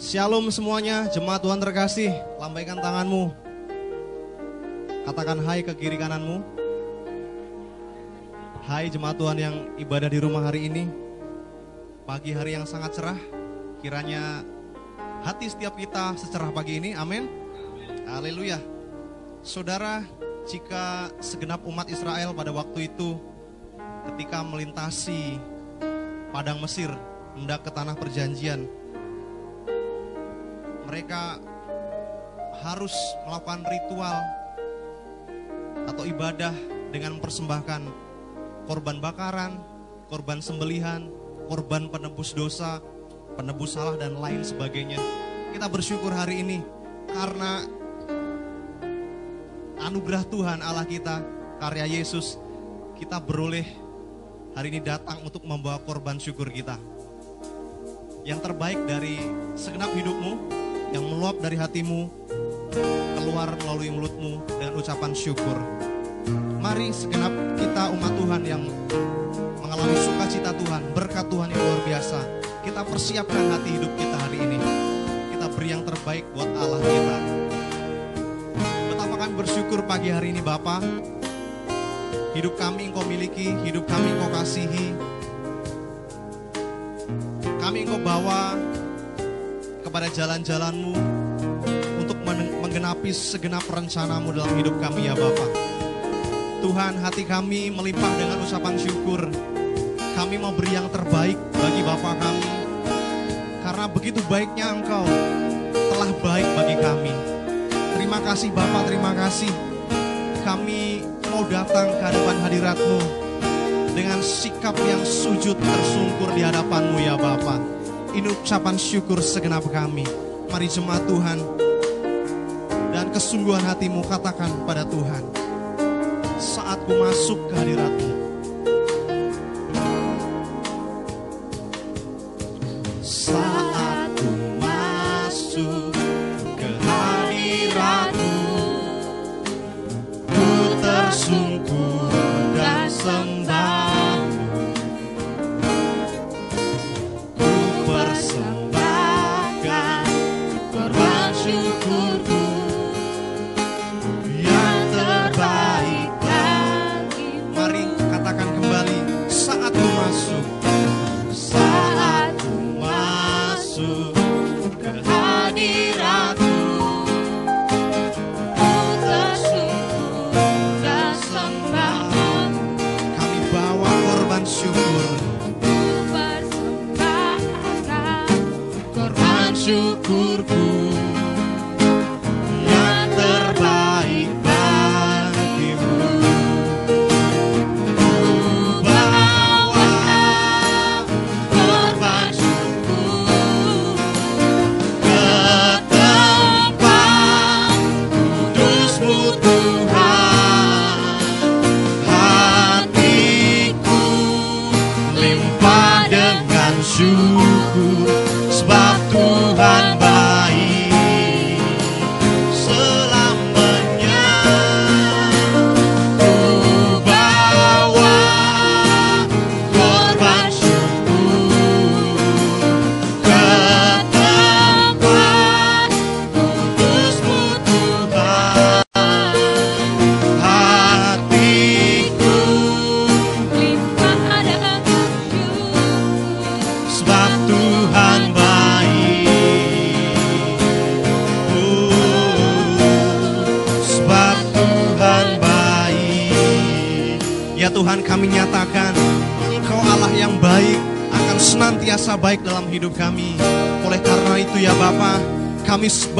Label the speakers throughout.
Speaker 1: Shalom semuanya, jemaat Tuhan terkasih, lambaikan tanganmu. Katakan hai ke kiri kananmu. Hai jemaat Tuhan yang ibadah di rumah hari ini. Pagi hari yang sangat cerah, kiranya hati setiap kita secerah pagi ini, amin. Haleluya. Saudara, jika segenap umat Israel pada waktu itu ketika melintasi padang Mesir, hendak ke tanah perjanjian, mereka harus melakukan ritual atau ibadah dengan mempersembahkan korban bakaran, korban sembelihan, korban penebus dosa, penebus salah dan lain sebagainya. Kita bersyukur hari ini karena anugerah Tuhan Allah kita, karya Yesus, kita beroleh hari ini datang untuk membawa korban syukur kita. Yang terbaik dari segenap hidupmu, yang meluap dari hatimu keluar melalui mulutmu dengan ucapan syukur. Mari segenap kita umat Tuhan yang mengalami sukacita Tuhan, berkat Tuhan yang luar biasa. Kita persiapkan hati hidup kita hari ini. Kita beri yang terbaik buat Allah kita. Betapa kami bersyukur pagi hari ini Bapa. Hidup kami engkau miliki, hidup kami engkau kasihi. Kami engkau bawa kepada jalan-jalanmu untuk menggenapi segenap rencanamu dalam hidup kami ya Bapak. Tuhan hati kami melimpah dengan ucapan syukur. Kami mau beri yang terbaik bagi Bapak kami. Karena begitu baiknya Engkau telah baik bagi kami. Terima kasih Bapak, terima kasih. Kami mau datang ke hadapan hadiratmu dengan sikap yang sujud tersungkur di hadapanmu ya Bapak. Ini ucapan syukur segenap kami. Mari jemaat Tuhan dan kesungguhan hatimu katakan pada Tuhan. Saat ku masuk ke hadiratmu.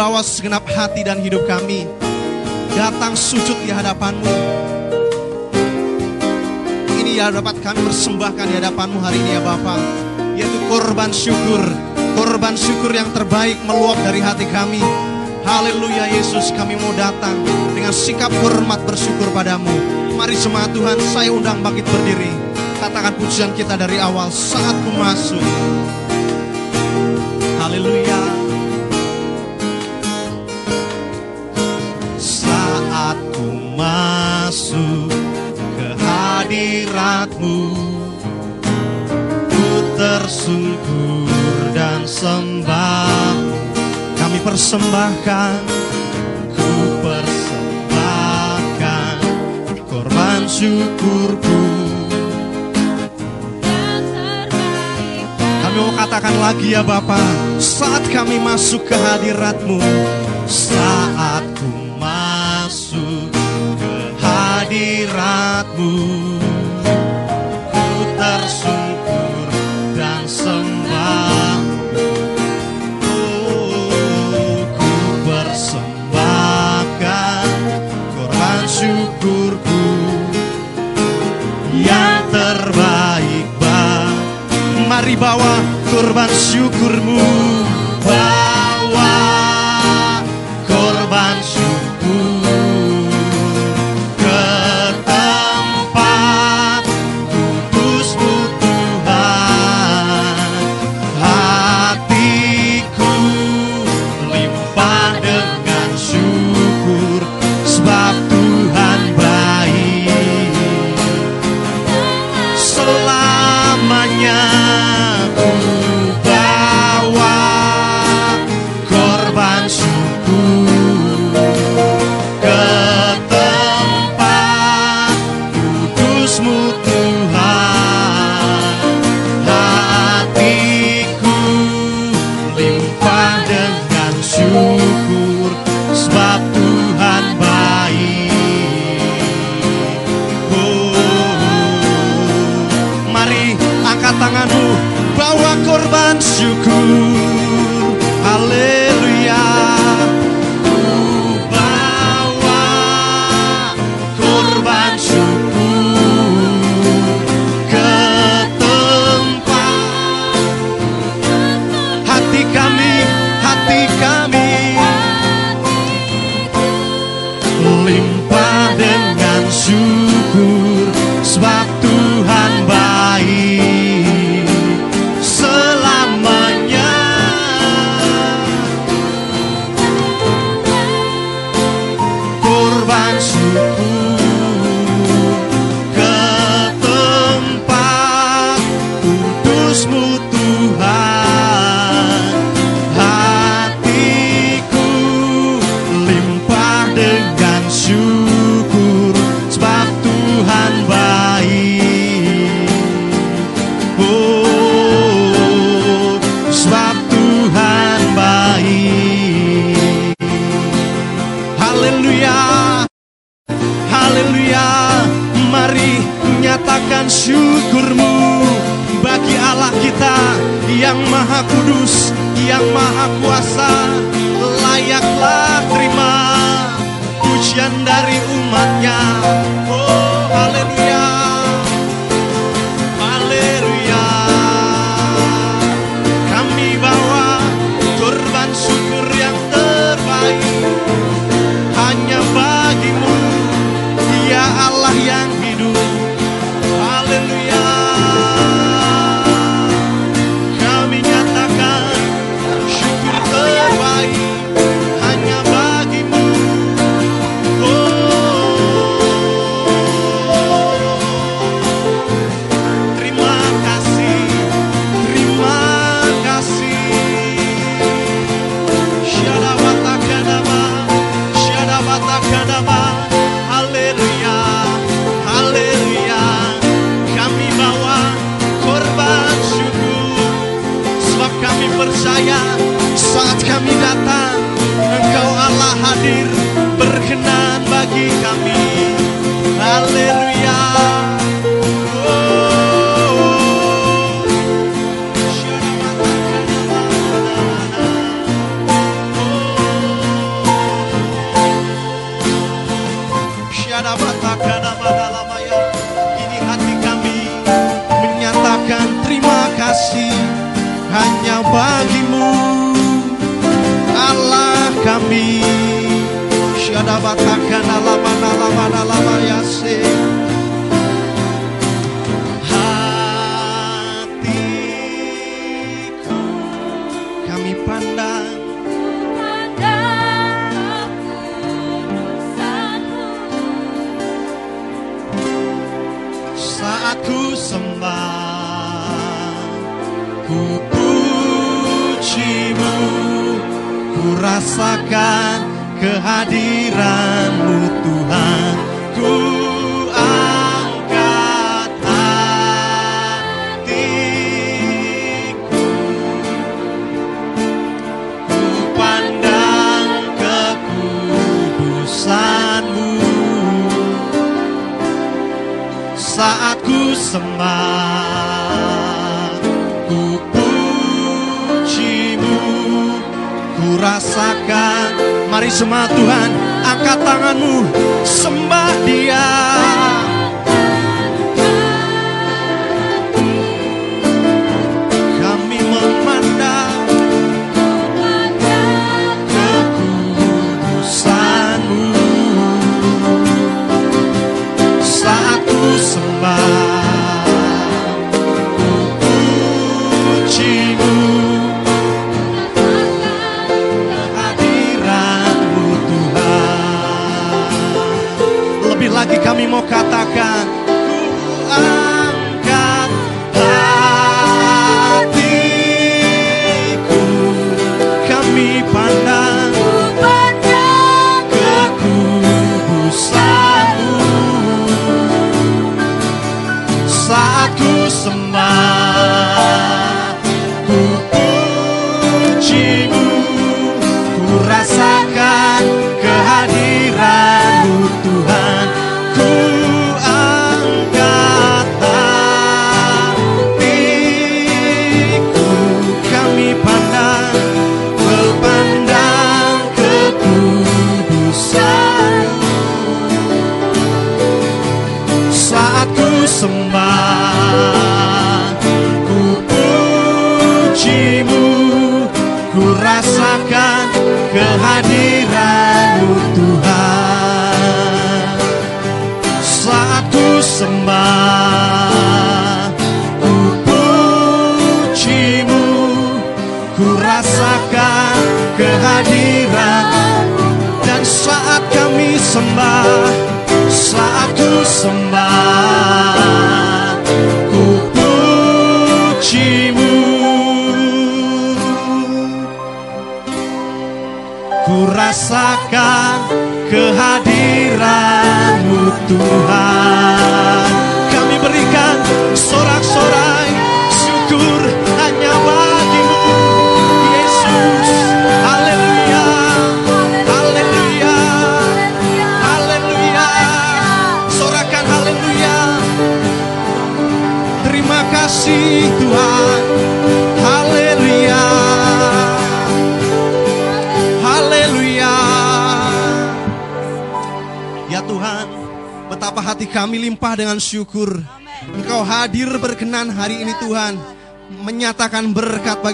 Speaker 1: Bawa segenap hati dan hidup kami. Datang sujud di hadapanmu. Ini ya dapat kami persembahkan di hadapanmu hari ini ya Bapa. Yaitu korban syukur. Korban syukur yang terbaik meluap dari hati kami. Haleluya Yesus kami mau datang Dengan sikap hormat bersyukur padamu. Mari jemaat Tuhan saya undang bangkit berdiri. Katakan pujian kita dari awal saat ku masuk. Haleluya masuk ke hadiratmu. Ku tersungkur dan sembah. Kami persembahkan Ku persembahkan Korban syukurku. Kami mau katakan lagi ya Bapak Saat kami masuk ke hadiratmu Saat hadiratmu Ku tersungkur dan sembah. Ku persembahkan korban syukurku. Yang terbaik bah Mari bawa korban syukurmu.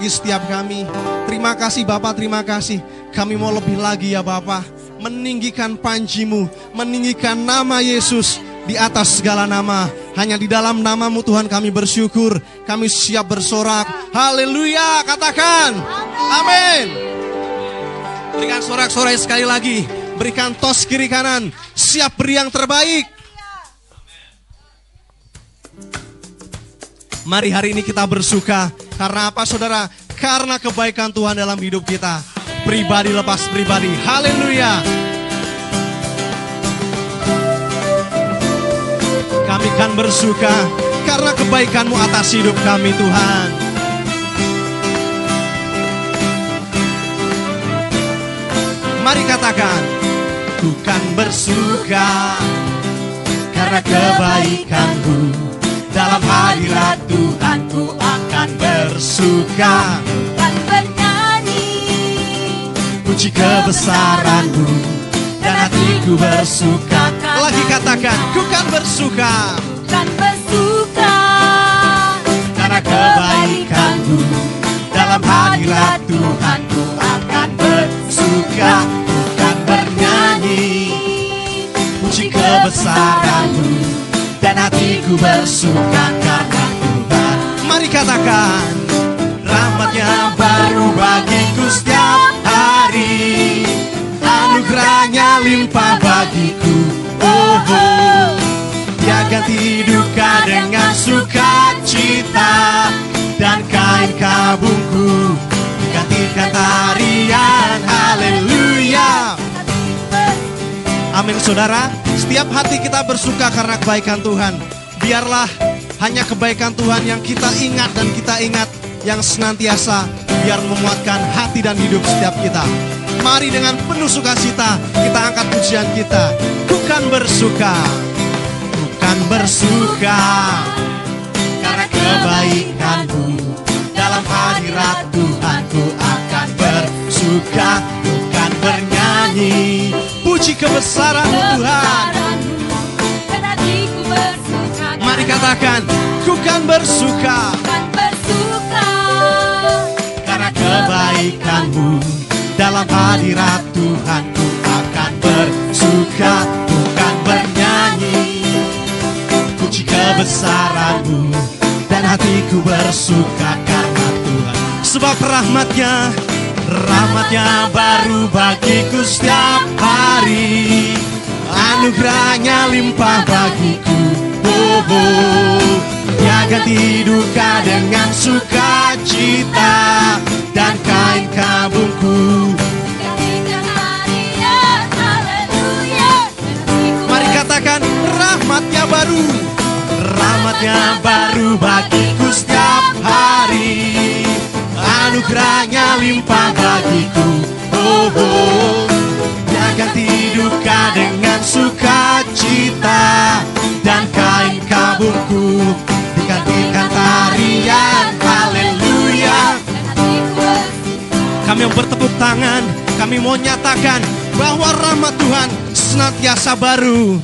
Speaker 1: Bagi setiap kami. Terima kasih Bapak, terima kasih. Kami mau lebih lagi ya Bapak, meninggikan panjimu, meninggikan nama Yesus di atas segala nama. Hanya di dalam namamu Tuhan kami bersyukur, kami siap bersorak. Haleluya, katakan. Amin. Berikan sorak-sorai sekali lagi. Berikan tos kiri kanan. Siap beri yang terbaik. Mari hari ini kita bersuka. Karena apa saudara? Karena kebaikan Tuhan dalam hidup kita. Pribadi lepas pribadi. Haleluya. Kami kan bersuka karena kebaikanmu atas hidup kami Tuhan. Mari katakan, ku kan bersuka karena kebaikanmu dalam hadirat Tuhan ku akan bersuka.
Speaker 2: Dan bernyanyi.
Speaker 1: Puji kebesaranmu dan hatiku bersuka. Lagi katakan ku kan bersuka.
Speaker 2: Dan bersuka.
Speaker 1: Karena kebaikanmu dalam hadirat Tuhan. Ku akan bersuka. Ku kan bernyanyi. Puji kebesaranmu dan hatiku bersuka. Karena dikatakan katakan Rahmatnya baru bagiku setiap hari. Anugerahnya limpah bagiku. Oh, oh. Dia ganti duka dengan sukacita Dan kain kabungku. Gantikan tarian Haleluya. Amin saudara. Setiap hati kita bersuka karena kebaikan Tuhan. Biarlah hanya kebaikan Tuhan yang kita ingat dan kita ingat yang senantiasa biar memuatkan hati dan hidup setiap kita. Mari dengan penuh sukacita kita angkat pujian kita. Bukan bersuka, bukan bersuka karena kebaikanmu dalam hadirat Tuhan ku akan bersuka bukan bernyanyi puji kebesaran Tuhan katakan ku kan bersuka
Speaker 2: Kan bersuka
Speaker 1: karena kebaikanmu. dalam hadirat Tuhan ku akan bersuka bukan bernyanyi. Puji kebesaranmu dan hatiku bersuka karena Tuhan. Sebab rahmatnya rahmatnya baru bagiku setiap hari. Anugerahnya limpah bagiku dia ganti duka dengan sukacita dan kain kabungku. Mari katakan rahmatnya baru Rahmatnya baru bagiku setiap hari. Anugerahnya limpah bagiku. Oh, oh. Dia ganti duka dengan sukacita Dan kain kabungku Digantikan tarian Haleluya. Kami yang bertepuk tangan, kami mau nyatakan bahwa rahmat Tuhan senantiasa baru.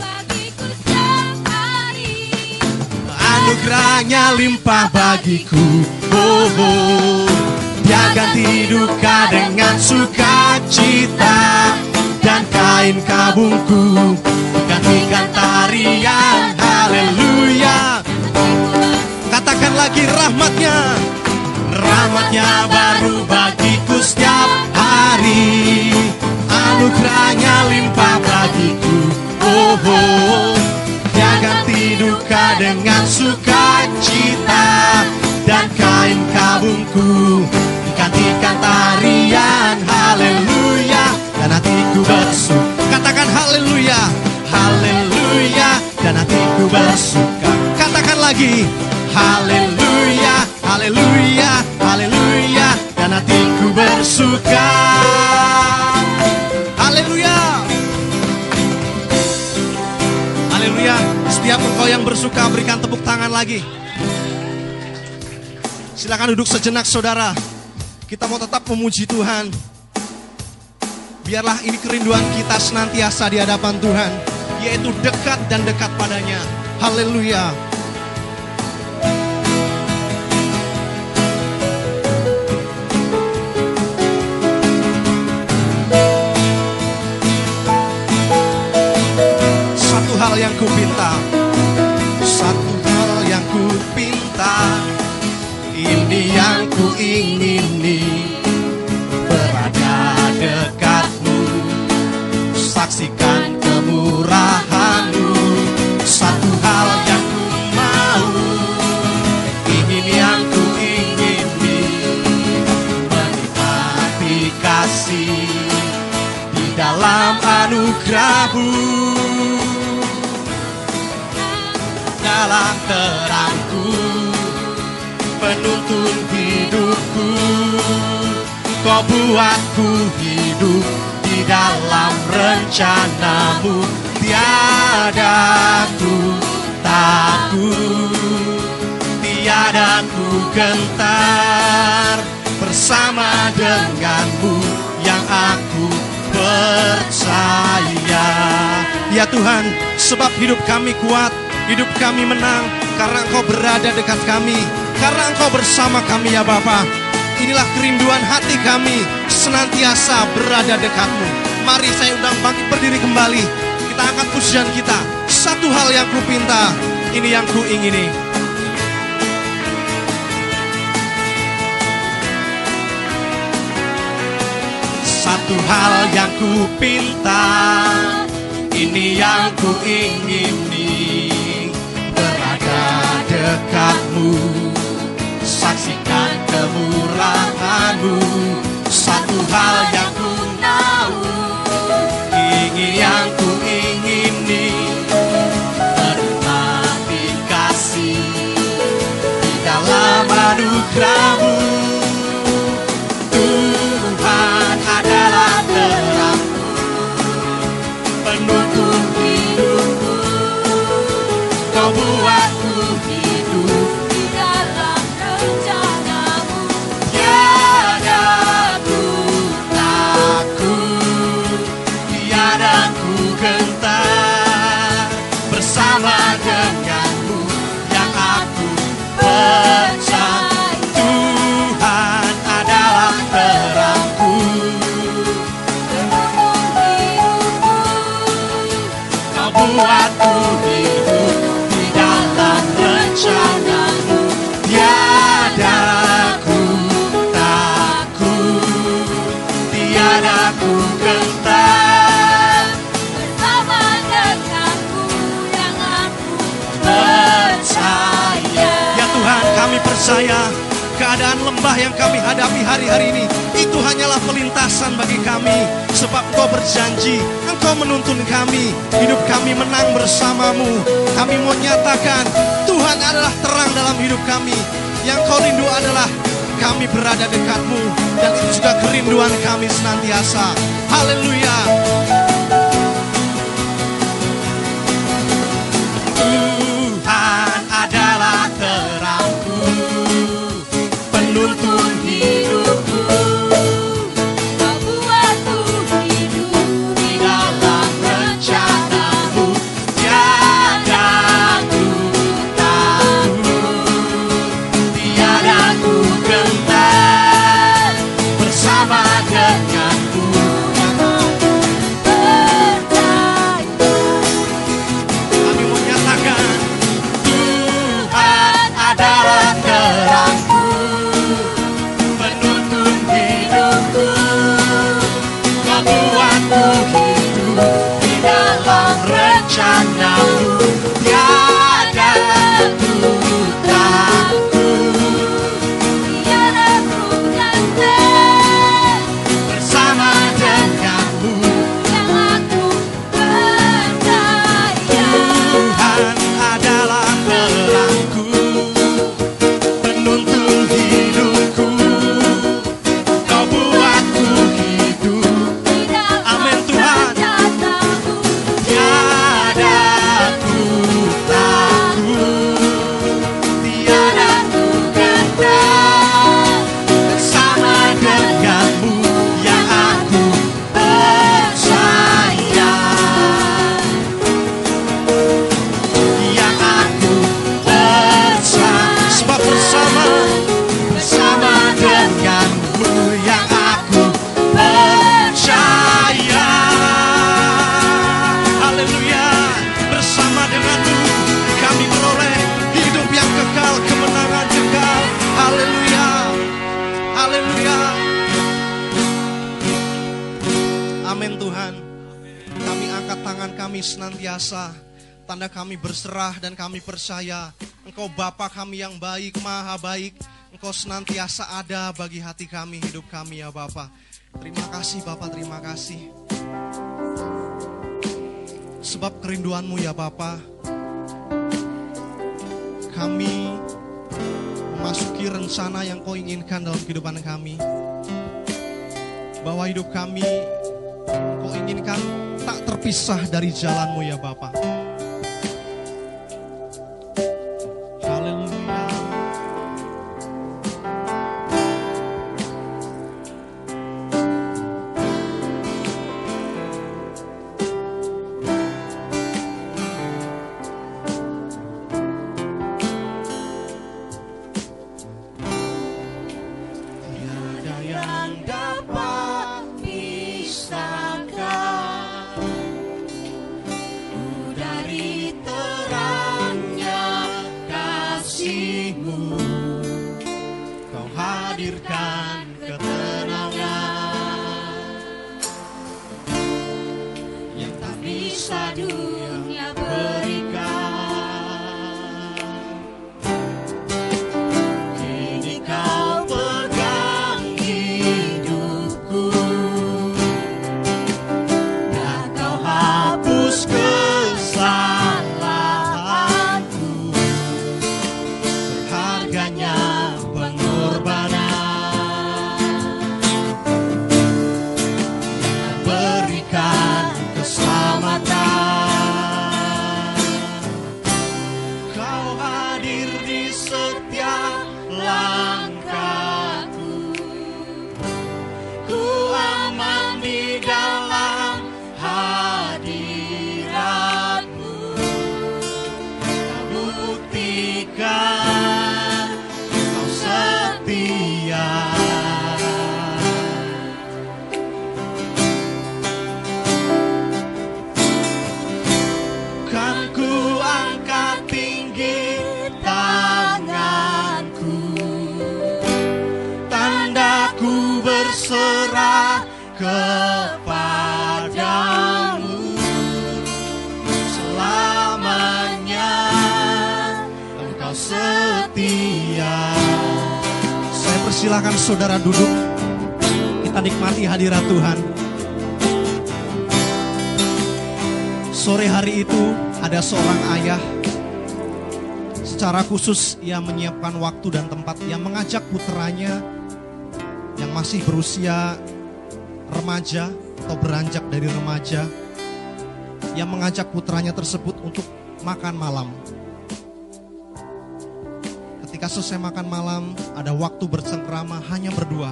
Speaker 1: Anugerahnya limpah bagiku. Oh, oh. Dia ganti duka dengan sukacita. Dan kain kabungku. Gantikan tarian Haleluya. Katakan lagi rahmatnya. Rahmatnya baru bagiku setiap hari. Anugerahnya limpah bagiku. Oh, oh. Dia ganti duka dengan sukacita Dan kain kabungku. Digantikan tarian. Haleluya. Dan hatiku bersuka Katakan haleluya. Haleluya Dan hatiku bersuka Katakan lagi Haleluya Haleluya Haleluya Dan hatiku bersuka Haleluya Haleluya. Setiap engkau yang bersuka berikan tepuk tangan lagi. Silakan duduk sejenak saudara. Kita mau tetap memuji Tuhan. Biarlah ini kerinduan kita senantiasa di hadapan Tuhan. Yaitu dekat dan dekat padanya. Haleluya. Satu hal yang ku pinta Satu hal yang ku pinta Ini yang ku ingini Berada dekatmu Saksikan kemurahanmu Satu hal yang ku mau Ingin yang ku ingini. Menikmati kasih Di dalam anugerahmu. Dalam terangku Penuntun hidupku. Kau buatku hidup di dalam rencanamu Tiada ku takut Tiada ku gentar Bersama denganmu yang aku percaya Ya Tuhan, sebab hidup kami kuat Hidup kami menang karena Engkau berada dekat kami, karena Engkau bersama kami ya Bapa. Inilah kerinduan hati kami senantiasa berada dekatmu. Mari saya undang bangkit berdiri kembali. Kita angkat pujian kita. Satu hal yang ku pinta, ini yang ku ingini. Satu hal yang ku pinta, ini yang ku ingini berada dekatmu saksikan kemurahanmu satu hal yang ku tahu percaya keadaan lembah yang kami hadapi hari-hari ini itu hanyalah pelintasan bagi kami. Sebab Engkau berjanji Engkau menuntun kami. Hidup kami menang bersamamu. Kami mau nyatakan Tuhan adalah terang dalam hidup kami. Yang kau rindu adalah kami berada dekatmu dan itu juga kerinduan kami senantiasa. Haleluya kami berserah dan kami percaya Engkau Bapa kami yang baik, maha baik. Engkau senantiasa ada bagi hati kami, hidup kami ya Bapa. Terima kasih Bapak, terima kasih. Sebab kerinduanmu ya Bapa Kami memasuki rencana yang kau inginkan dalam kehidupan kami. Bahwa hidup kami kau inginkan tak terpisah dari jalanmu ya Bapa hadirkan saudara duduk. Kita nikmati hadirat Tuhan. Sore hari itu ada seorang ayah secara khusus ia menyiapkan waktu dan tempat yang mengajak putranya yang masih berusia remaja atau beranjak dari remaja yang mengajak putranya tersebut untuk makan malam. Ketika selesai makan malam, ada waktu bersengkrama hanya berdua.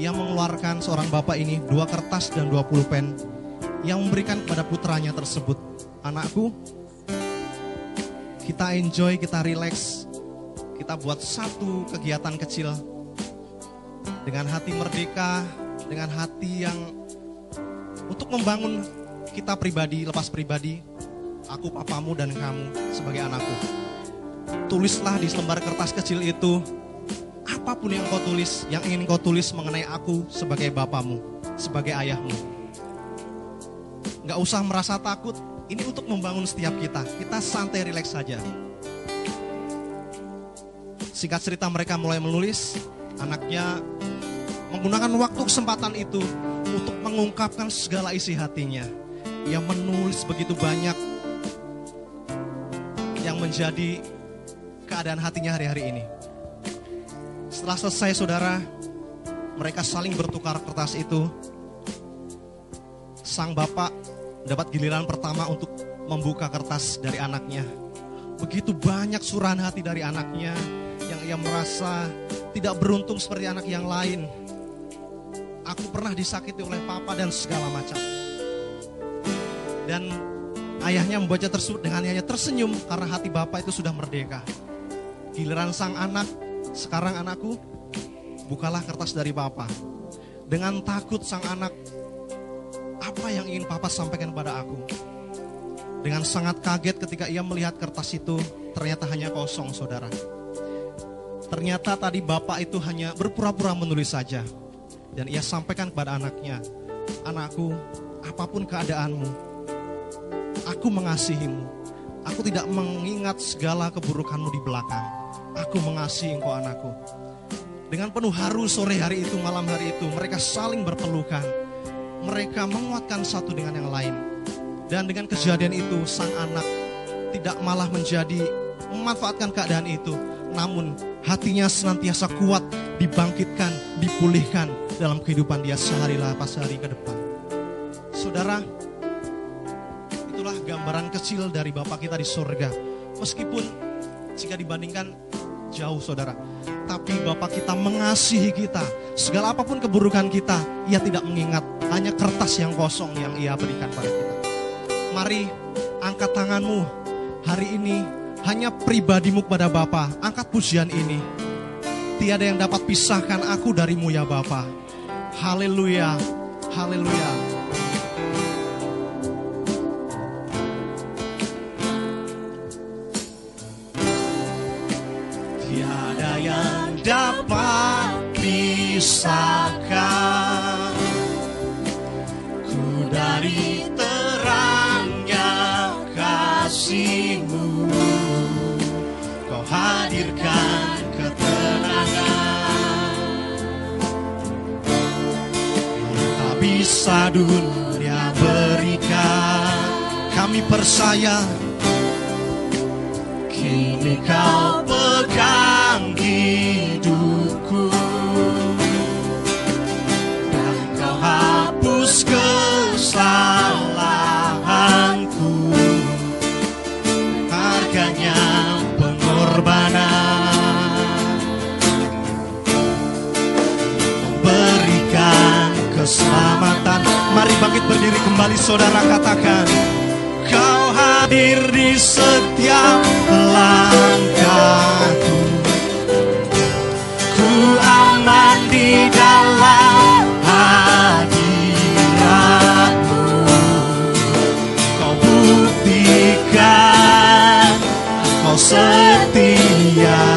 Speaker 1: Ia mengeluarkan seorang bapak ini dua kertas dan dua pulpen yang memberikan kepada putranya tersebut. Anakku, kita enjoy, kita relax, kita buat satu kegiatan kecil dengan hati merdeka, dengan hati yang untuk membangun kita pribadi, lepas pribadi, aku papamu dan kamu sebagai anakku. Tulislah di selembar kertas kecil itu apa pun yang kau tulis, yang ingin kau tulis mengenai aku sebagai bapamu, sebagai ayahmu. Nggak usah merasa takut, ini untuk membangun setiap kita. Kita santai rileks saja. Singkat cerita mereka mulai menulis, anaknya menggunakan waktu kesempatan itu untuk mengungkapkan segala isi hatinya. Ia menulis begitu banyak yang menjadi keadaan hatinya hari-hari ini. Setelah selesai saudara, mereka saling bertukar kertas itu. Sang bapak dapat giliran pertama untuk membuka kertas dari anaknya. Begitu banyak surahan hati dari anaknya yang ia merasa tidak beruntung seperti anak yang lain. Aku pernah disakiti oleh papa dan segala macam. Dan ayahnya membaca tersebut dengan hanya tersenyum karena hati bapak itu sudah merdeka. Giliran sang anak, sekarang anakku, bukalah kertas dari papa. Dengan takut sang anak, apa yang ingin papa sampaikan kepada aku? Dengan sangat kaget ketika ia melihat kertas itu, ternyata hanya kosong saudara. Ternyata tadi bapak itu hanya berpura-pura menulis saja. Dan ia sampaikan kepada anaknya, Anakku, apa pun keadaanmu, aku mengasihimu. Aku tidak mengingat segala keburukanmu di belakang. Aku mengasihi engkau anakku. Dengan penuh haru sore hari itu, malam hari itu, mereka saling berpelukan. Mereka menguatkan satu dengan yang lain. Dan dengan kejadian itu, sang anak tidak malah menjadi memanfaatkan keadaan itu. Namun hatinya senantiasa kuat, dibangkitkan, dipulihkan dalam kehidupan dia sehari lepas hari ke depan. Saudara, itulah gambaran kecil dari Bapak kita di surga. Meskipun jika dibandingkan jauh saudara. Tapi Bapak kita mengasihi kita. Segala apa pun keburukan kita, ia tidak mengingat. Hanya kertas yang kosong yang ia berikan pada kita. Mari angkat tanganmu hari ini. Hanya pribadimu kepada Bapa. Angkat pujian ini. Tiada yang dapat pisahkan aku darimu ya Bapa. Haleluya. Haleluya. Pisahkan ku dari terangnya kasihmu. Kau hadirkan ketenangan yang tak bisa dunia berikan. Kami percaya Kini kau pegang keselamatan. Mari bangkit berdiri kembali saudara katakan Kau hadir di setiap langkahku. Ku aman di dalam hadiratmu. Kau buktikan kau setia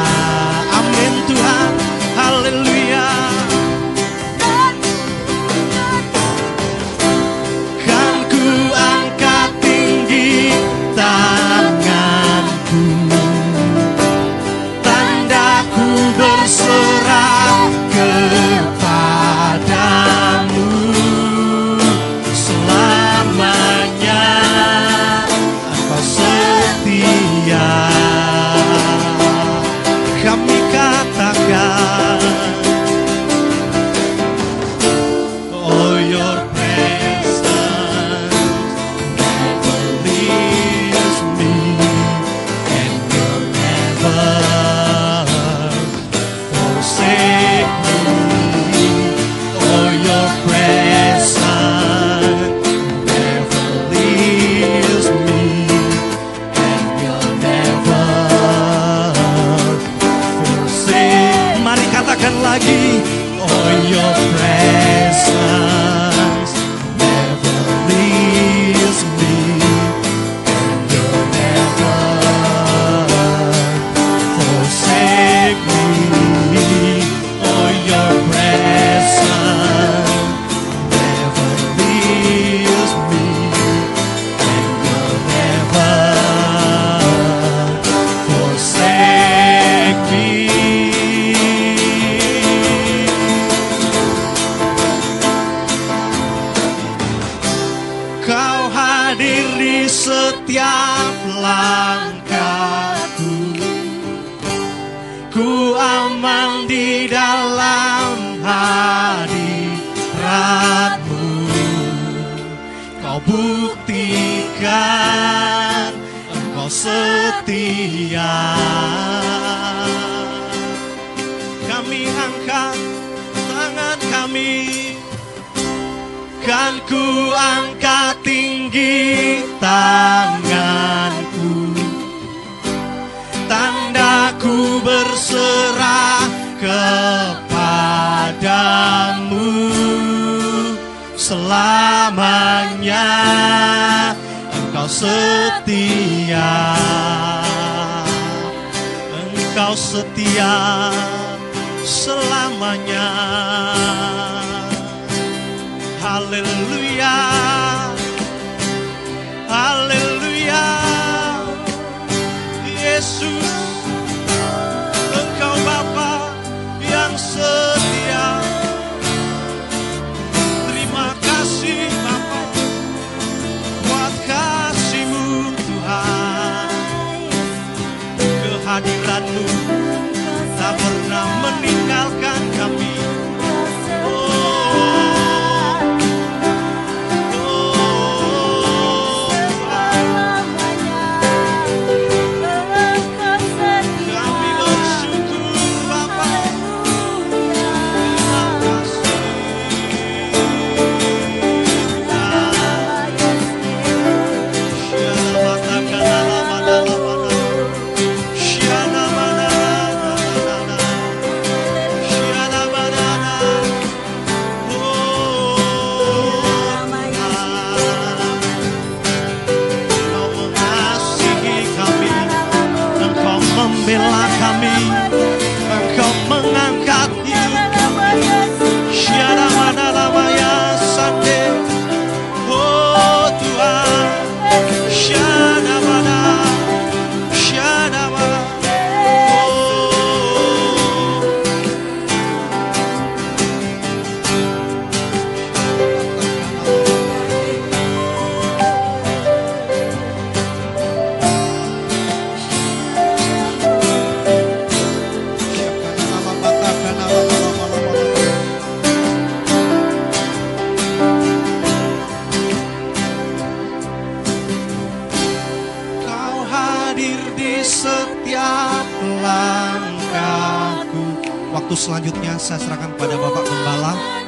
Speaker 3: Kau hadir di setiap langkahku. Waktu selanjutnya saya serahkan pada Bapak pembalap.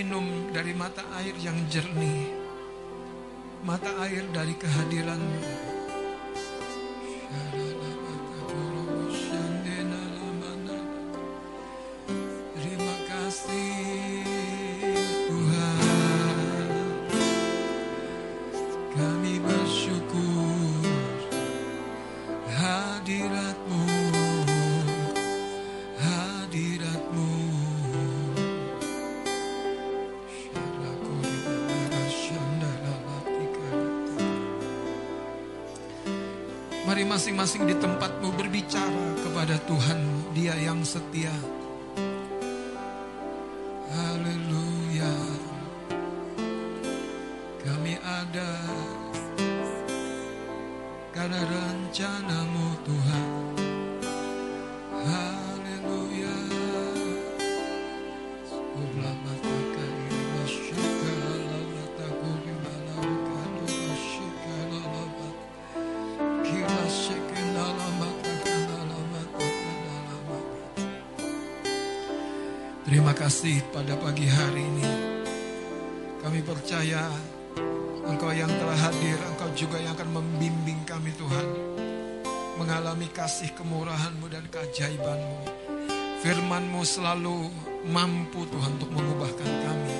Speaker 3: Minum dari mata air yang jernih. Mata air dari kehadiranmu. Masing-masing di tempatmu berbicara kepada Tuhanmu. Dia yang setia kasih pada pagi hari ini Kami percaya Engkau yang telah hadir, Engkau juga yang akan membimbing kami Tuhan. Mengalami kasih kemurahan-Mu dan keajaiban-Mu. Firman-Mu selalu mampu Tuhan untuk mengubahkan kami.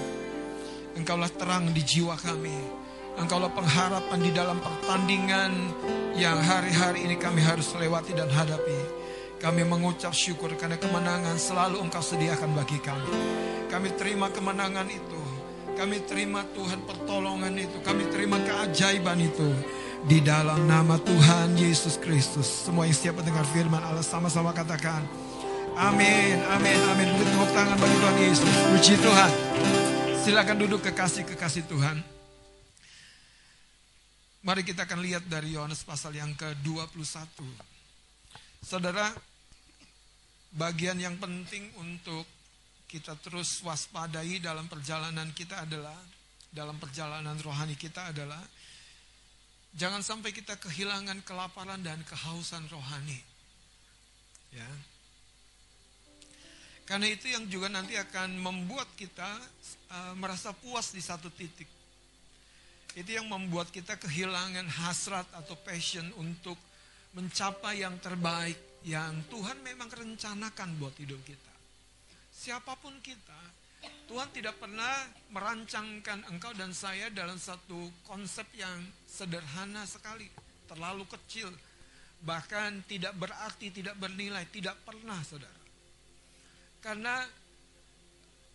Speaker 3: Engkaulah terang di jiwa kami. Engkaulah pengharapan di dalam pertandingan yang hari-hari ini kami harus lewati dan hadapi. Kami mengucap syukur karena kemenangan selalu Engkau sediakan bagi kami. Kami terima kemenangan itu. Kami terima Tuhan pertolongan itu. Kami terima keajaiban itu. Di dalam nama Tuhan Yesus Kristus. Semua yang siap mendengar firman Allah sama-sama katakan. Amin, amin, amin. Beri tepuk tangan bagi Tuhan Yesus. Puji Tuhan. Silakan duduk kekasih-kekasih Tuhan. Mari kita akan lihat dari Yohanes pasal yang ke-21. Saudara, bagian yang penting untuk kita terus waspadai dalam perjalanan kita adalah dalam perjalanan rohani kita adalah jangan sampai kita kehilangan kelaparan dan kehausan rohani. Ya. Karena itu yang juga nanti akan membuat kita uh, merasa puas di satu titik. Itu yang membuat kita kehilangan hasrat atau passion untuk mencapai yang terbaik yang Tuhan memang rencanakan buat hidup kita. Siapa pun kita, Tuhan tidak pernah merancangkan engkau dan saya dalam satu konsep yang sederhana sekali, terlalu kecil, bahkan tidak berarti, tidak bernilai, tidak pernah, saudara. Karena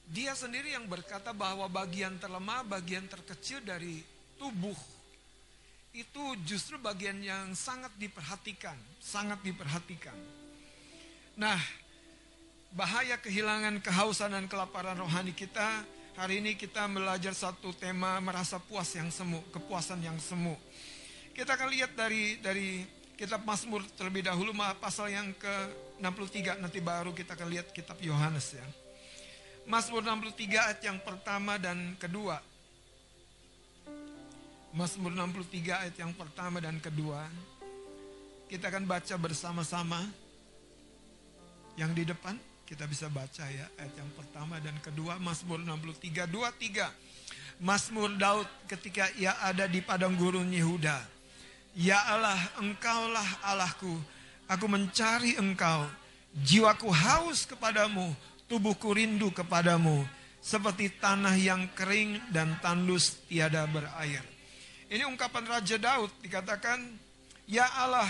Speaker 3: dia sendiri yang berkata bahwa bagian terlemah, bagian terkecil dari tubuh itu justru bagian yang sangat diperhatikan, sangat diperhatikan. Nah, bahaya kehilangan kehausan dan kelaparan rohani kita. Hari ini kita belajar satu tema merasa puas yang semu, kepuasan yang semu. Kita akan lihat dari dari kitab Mazmur terlebih dahulu pasal yang ke-63 nanti baru kita akan lihat kitab Yohanes ya. Mazmur 63 ayat yang pertama dan kedua. Mazmur 63 ayat yang pertama dan kedua. Kita akan baca bersama-sama. Yang di depan kita bisa baca ya ayat yang pertama dan kedua Mazmur 63 23. Mazmur Daud ketika ia ada di padang gurun Yehuda. Ya Allah, engkaulah Allahku. Aku mencari engkau. Jiwaku haus kepadamu, tubuhku rindu kepadamu. Seperti tanah yang kering dan tandus tiada berair. Ini ungkapan Raja Daud dikatakan, Ya Allah,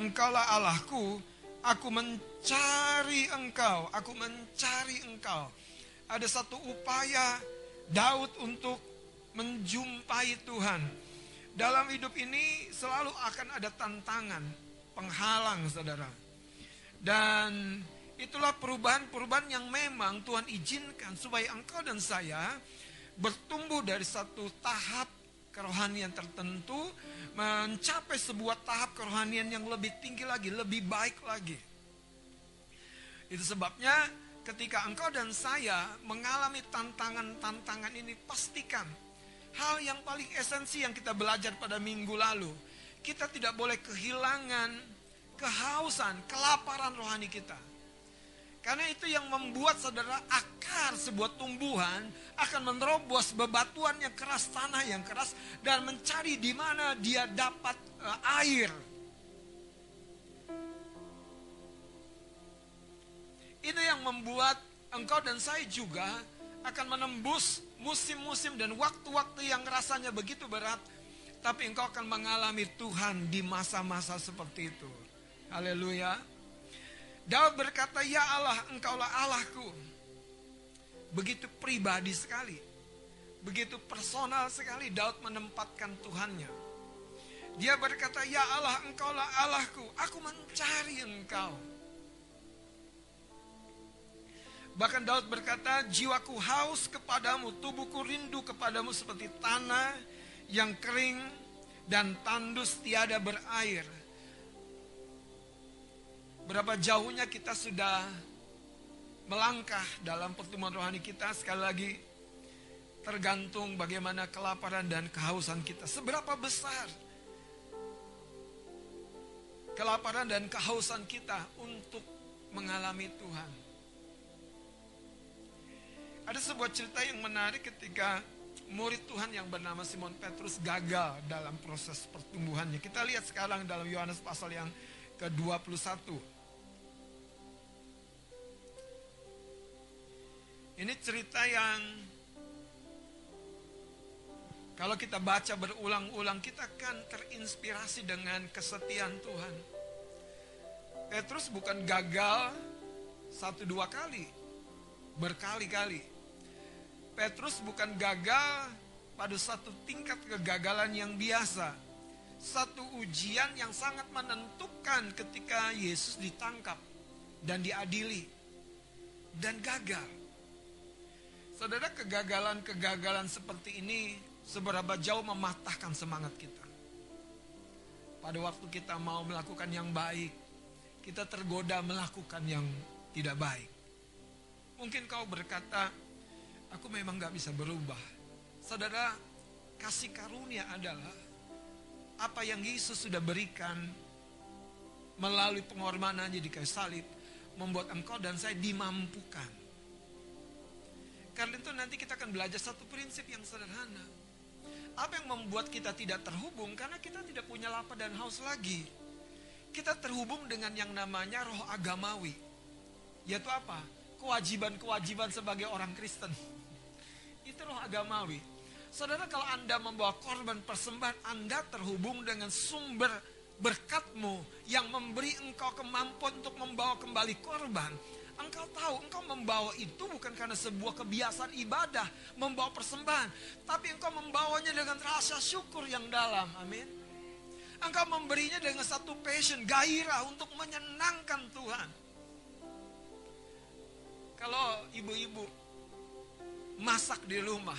Speaker 3: engkaulah Allahku, aku mencari engkau, aku mencari engkau. Ada satu upaya Daud untuk menjumpai Tuhan. Dalam hidup ini selalu akan ada tantangan, penghalang saudara. Dan itulah perubahan-perubahan yang memang Tuhan izinkan supaya engkau dan saya bertumbuh dari satu tahap kerohanian tertentu mencapai sebuah tahap kerohanian yang lebih tinggi lagi, lebih baik lagi. Itu sebabnya ketika engkau dan saya mengalami tantangan-tantangan ini pastikan hal yang paling esensi yang kita belajar pada minggu lalu kita tidak boleh kehilangan kehausan, kelaparan rohani kita. Karena itu yang membuat saudara akar sebuah tumbuhan akan menerobos bebatuan yang keras, tanah yang keras dan mencari di mana dia dapat uh, air. Itu yang membuat engkau dan saya juga akan menembus musim-musim dan waktu-waktu yang rasanya begitu berat. Tapi engkau akan mengalami Tuhan di masa-masa seperti itu. Haleluya. Daud berkata, Ya Allah, engkaulah Allahku. Begitu pribadi sekali. Begitu personal sekali Daud menempatkan Tuhannya. Dia berkata, Ya Allah, engkaulah Allahku. Aku mencari engkau. Bahkan Daud berkata, jiwaku haus kepadamu, tubuhku rindu kepadamu seperti tanah yang kering dan tandus tiada berair. Berapa jauhnya kita sudah melangkah dalam pertemuan rohani kita sekali lagi tergantung bagaimana kelaparan dan kehausan kita. Seberapa besar kelaparan dan kehausan kita untuk mengalami Tuhan. Ada sebuah cerita yang menarik ketika murid Tuhan yang bernama Simon Petrus gagal dalam proses pertumbuhannya. Kita lihat sekarang dalam Yohanes pasal yang ke-21. Ini cerita yang kalau kita baca berulang-ulang kita akan terinspirasi dengan kesetiaan Tuhan. Petrus bukan gagal satu dua kali, berkali-kali. Petrus bukan gagal pada satu tingkat kegagalan yang biasa. Satu ujian yang sangat menentukan ketika Yesus ditangkap dan diadili. Dan gagal. Saudara kegagalan-kegagalan seperti ini seberapa jauh mematahkan semangat kita. Pada waktu kita mau melakukan yang baik, kita tergoda melakukan yang tidak baik. Mungkin kau berkata, aku memang gak bisa berubah. Saudara, kasih karunia adalah apa yang Yesus sudah berikan melalui pengorbanannya di kayu salib, membuat engkau dan saya dimampukan. Karena itu nanti kita akan belajar satu prinsip yang sederhana. Apa yang membuat kita tidak terhubung? Karena kita tidak punya lapar dan haus lagi. Kita terhubung dengan yang namanya roh agamawi. Yaitu apa? Kewajiban-kewajiban sebagai orang Kristen. Itu roh agamawi. Saudara kalau Anda membawa korban persembahan, Anda terhubung dengan sumber berkatmu yang memberi engkau kemampuan untuk membawa kembali korban. Engkau tahu, engkau membawa itu bukan karena sebuah kebiasaan ibadah, membawa persembahan, tapi engkau membawanya dengan rasa syukur yang dalam. Amin. Engkau memberinya dengan satu passion, gairah untuk menyenangkan Tuhan. Kalau ibu-ibu masak di rumah,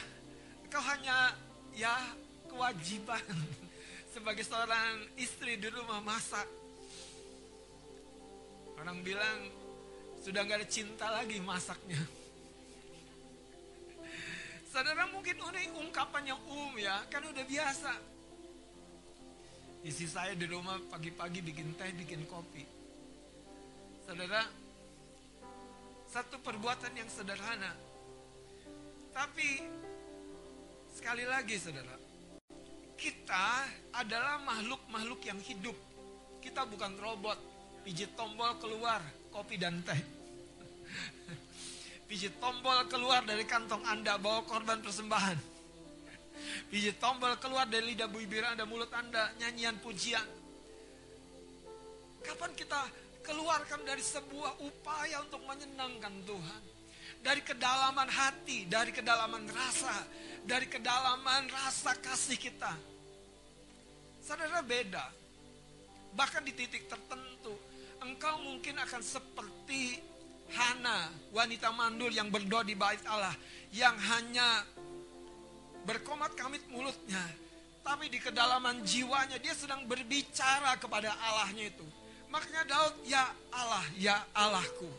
Speaker 3: engkau hanya ya kewajiban sebagai seorang istri di rumah masak. Orang bilang sudah nggak ada cinta lagi masaknya. Saudara mungkin ini ungkapan yang umum ya, kan udah biasa. Isi saya di rumah pagi-pagi bikin teh, bikin kopi. Saudara, satu perbuatan yang sederhana. Tapi sekali lagi saudara, kita adalah makhluk-makhluk yang hidup. Kita bukan robot, pijit tombol keluar, kopi dan teh. Pijit tombol keluar dari kantong Anda bawa korban persembahan. Pijit tombol keluar dari lidah bibir Anda, mulut Anda, nyanyian pujian. Kapan kita keluarkan dari sebuah upaya untuk menyenangkan Tuhan? Dari kedalaman hati, dari kedalaman rasa, dari kedalaman rasa kasih kita. Saudara beda. Bahkan di titik tertentu, engkau mungkin akan seperti Hana, wanita mandul yang berdoa di bait Allah, yang hanya berkomat kamit mulutnya, tapi di kedalaman jiwanya dia sedang berbicara kepada Allahnya itu. Makanya Daud, ya Allah, ya Allahku.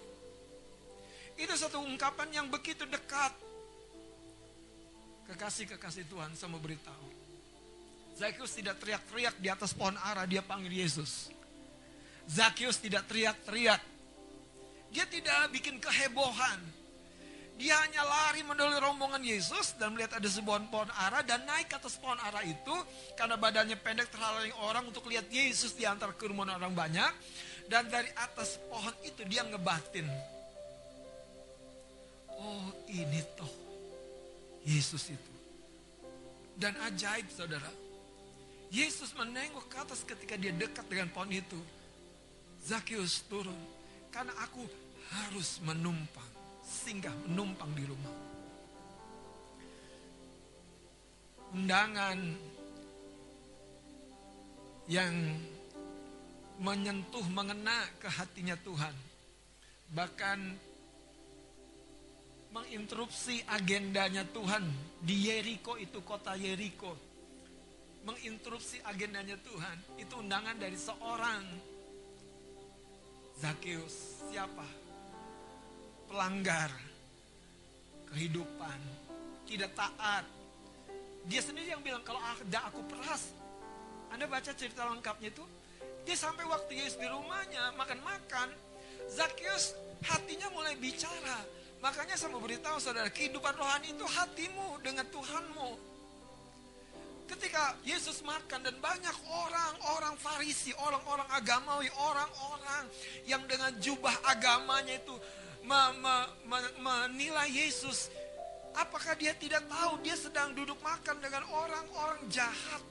Speaker 3: Itu satu ungkapan yang begitu dekat. Kekasih-kekasih Tuhan, saya mau beritahu. Zakheus tidak teriak-teriak di atas pohon ara, dia panggil Yesus. Zakheus tidak teriak-teriak. Dia tidak bikin kehebohan. Dia hanya lari mendahului rombongan Yesus dan melihat ada sebuah pohon ara dan naik ke atas pohon ara itu karena badannya pendek terhalangi orang untuk lihat Yesus di antara kerumunan orang banyak dan dari atas pohon itu dia ngebatin. Oh ini toh Yesus itu. Dan ajaib saudara. Yesus menengok ke atas ketika dia dekat dengan pohon itu. Zakheus turun. Karena aku harus menumpang. Singgah menumpang di rumah. Undangan yang menyentuh, mengena ke hatinya Tuhan. Bahkan menginterupsi agendanya Tuhan di Yeriko itu kota Yeriko. Menginterupsi agendanya Tuhan. Itu undangan dari seorang Zakheus. Siapa? Pelanggar kehidupan, tidak taat. Dia sendiri yang bilang kalau ada aku peras. Anda baca cerita lengkapnya itu, dia sampai waktu Yesus di rumahnya makan-makan, Zakheus hatinya mulai bicara. Makanya saya mau beritahu saudara, kehidupan rohani itu hatimu dengan Tuhanmu. Ketika Yesus makan dan banyak orang-orang Farisi, orang-orang agamawi, orang-orang yang dengan jubah agamanya itu me- me- me- menilai Yesus, apakah dia tidak tahu dia sedang duduk makan dengan orang-orang jahat?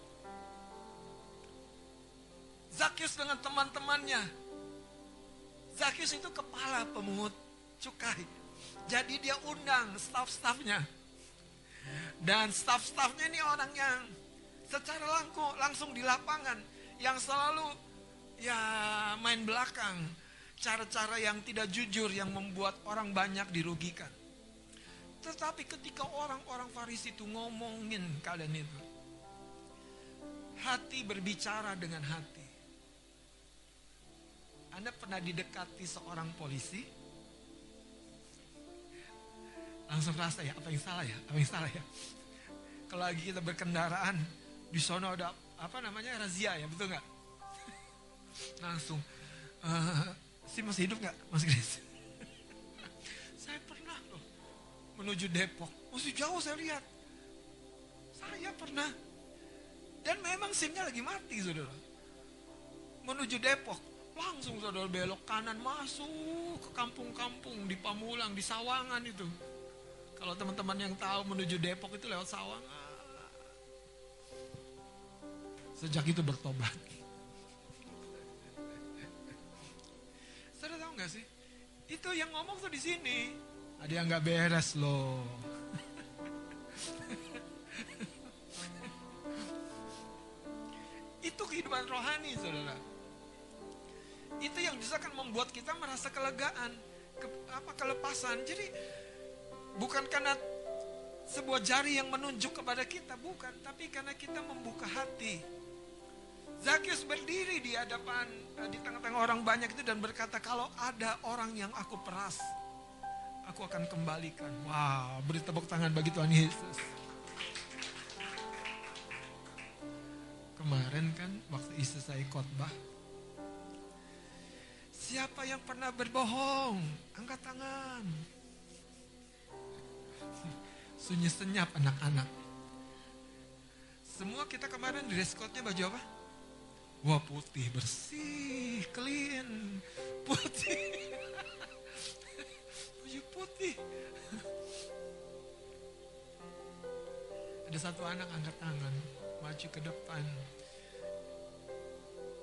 Speaker 3: Zakheus dengan teman-temannya. Zakheus itu kepala pemungut cukai. Jadi dia undang staf-stafnya. Dan staf-stafnya ini orang yang secara langsung, di lapangan. Yang selalu ya main belakang. Cara-cara yang tidak jujur yang membuat orang banyak dirugikan. Tetapi ketika orang-orang Farisi itu ngomongin kalian itu. Hati berbicara dengan hati. Anda pernah didekati seorang polisi? Langsung rasa ya, apa yang salah ya? Apa yang salah ya? Kalau lagi kita berkendaraan, di sana ada apa namanya razia ya, betul nggak? Langsung, eh, si masih hidup nggak, Mas Grace? saya pernah loh menuju Depok, masih jauh saya lihat. Saya pernah. Dan memang SIM-nya lagi mati, saudara. Menuju Depok, langsung saudara belok kanan masuk ke kampung-kampung di Pamulang, di Sawangan itu. Kalau teman-teman yang tahu menuju Depok itu lewat Sawangan. Sejak itu bertobat. Saudara tahu nggak sih? Itu yang ngomong tuh di sini. Ada yang nggak beres loh. itu kehidupan rohani, saudara. Itu yang bisa kan membuat kita merasa kelegaan, ke, apa kelepasan. Jadi bukan karena sebuah jari yang menunjuk kepada kita, bukan, tapi karena kita membuka hati. Zakheus berdiri di hadapan eh, di tengah-tengah orang banyak itu dan berkata kalau ada orang yang aku peras, aku akan kembalikan. Wow, beri tepuk tangan bagi Tuhan Yesus. Kemarin kan waktu istri saya khotbah, siapa yang pernah berbohong? Angkat tangan. Sunyi senyap anak-anak. Semua kita kemarin dress code-nya baju apa? Wah putih, bersih, clean, putih. Baju putih. Ada satu anak angkat tangan, maju ke depan.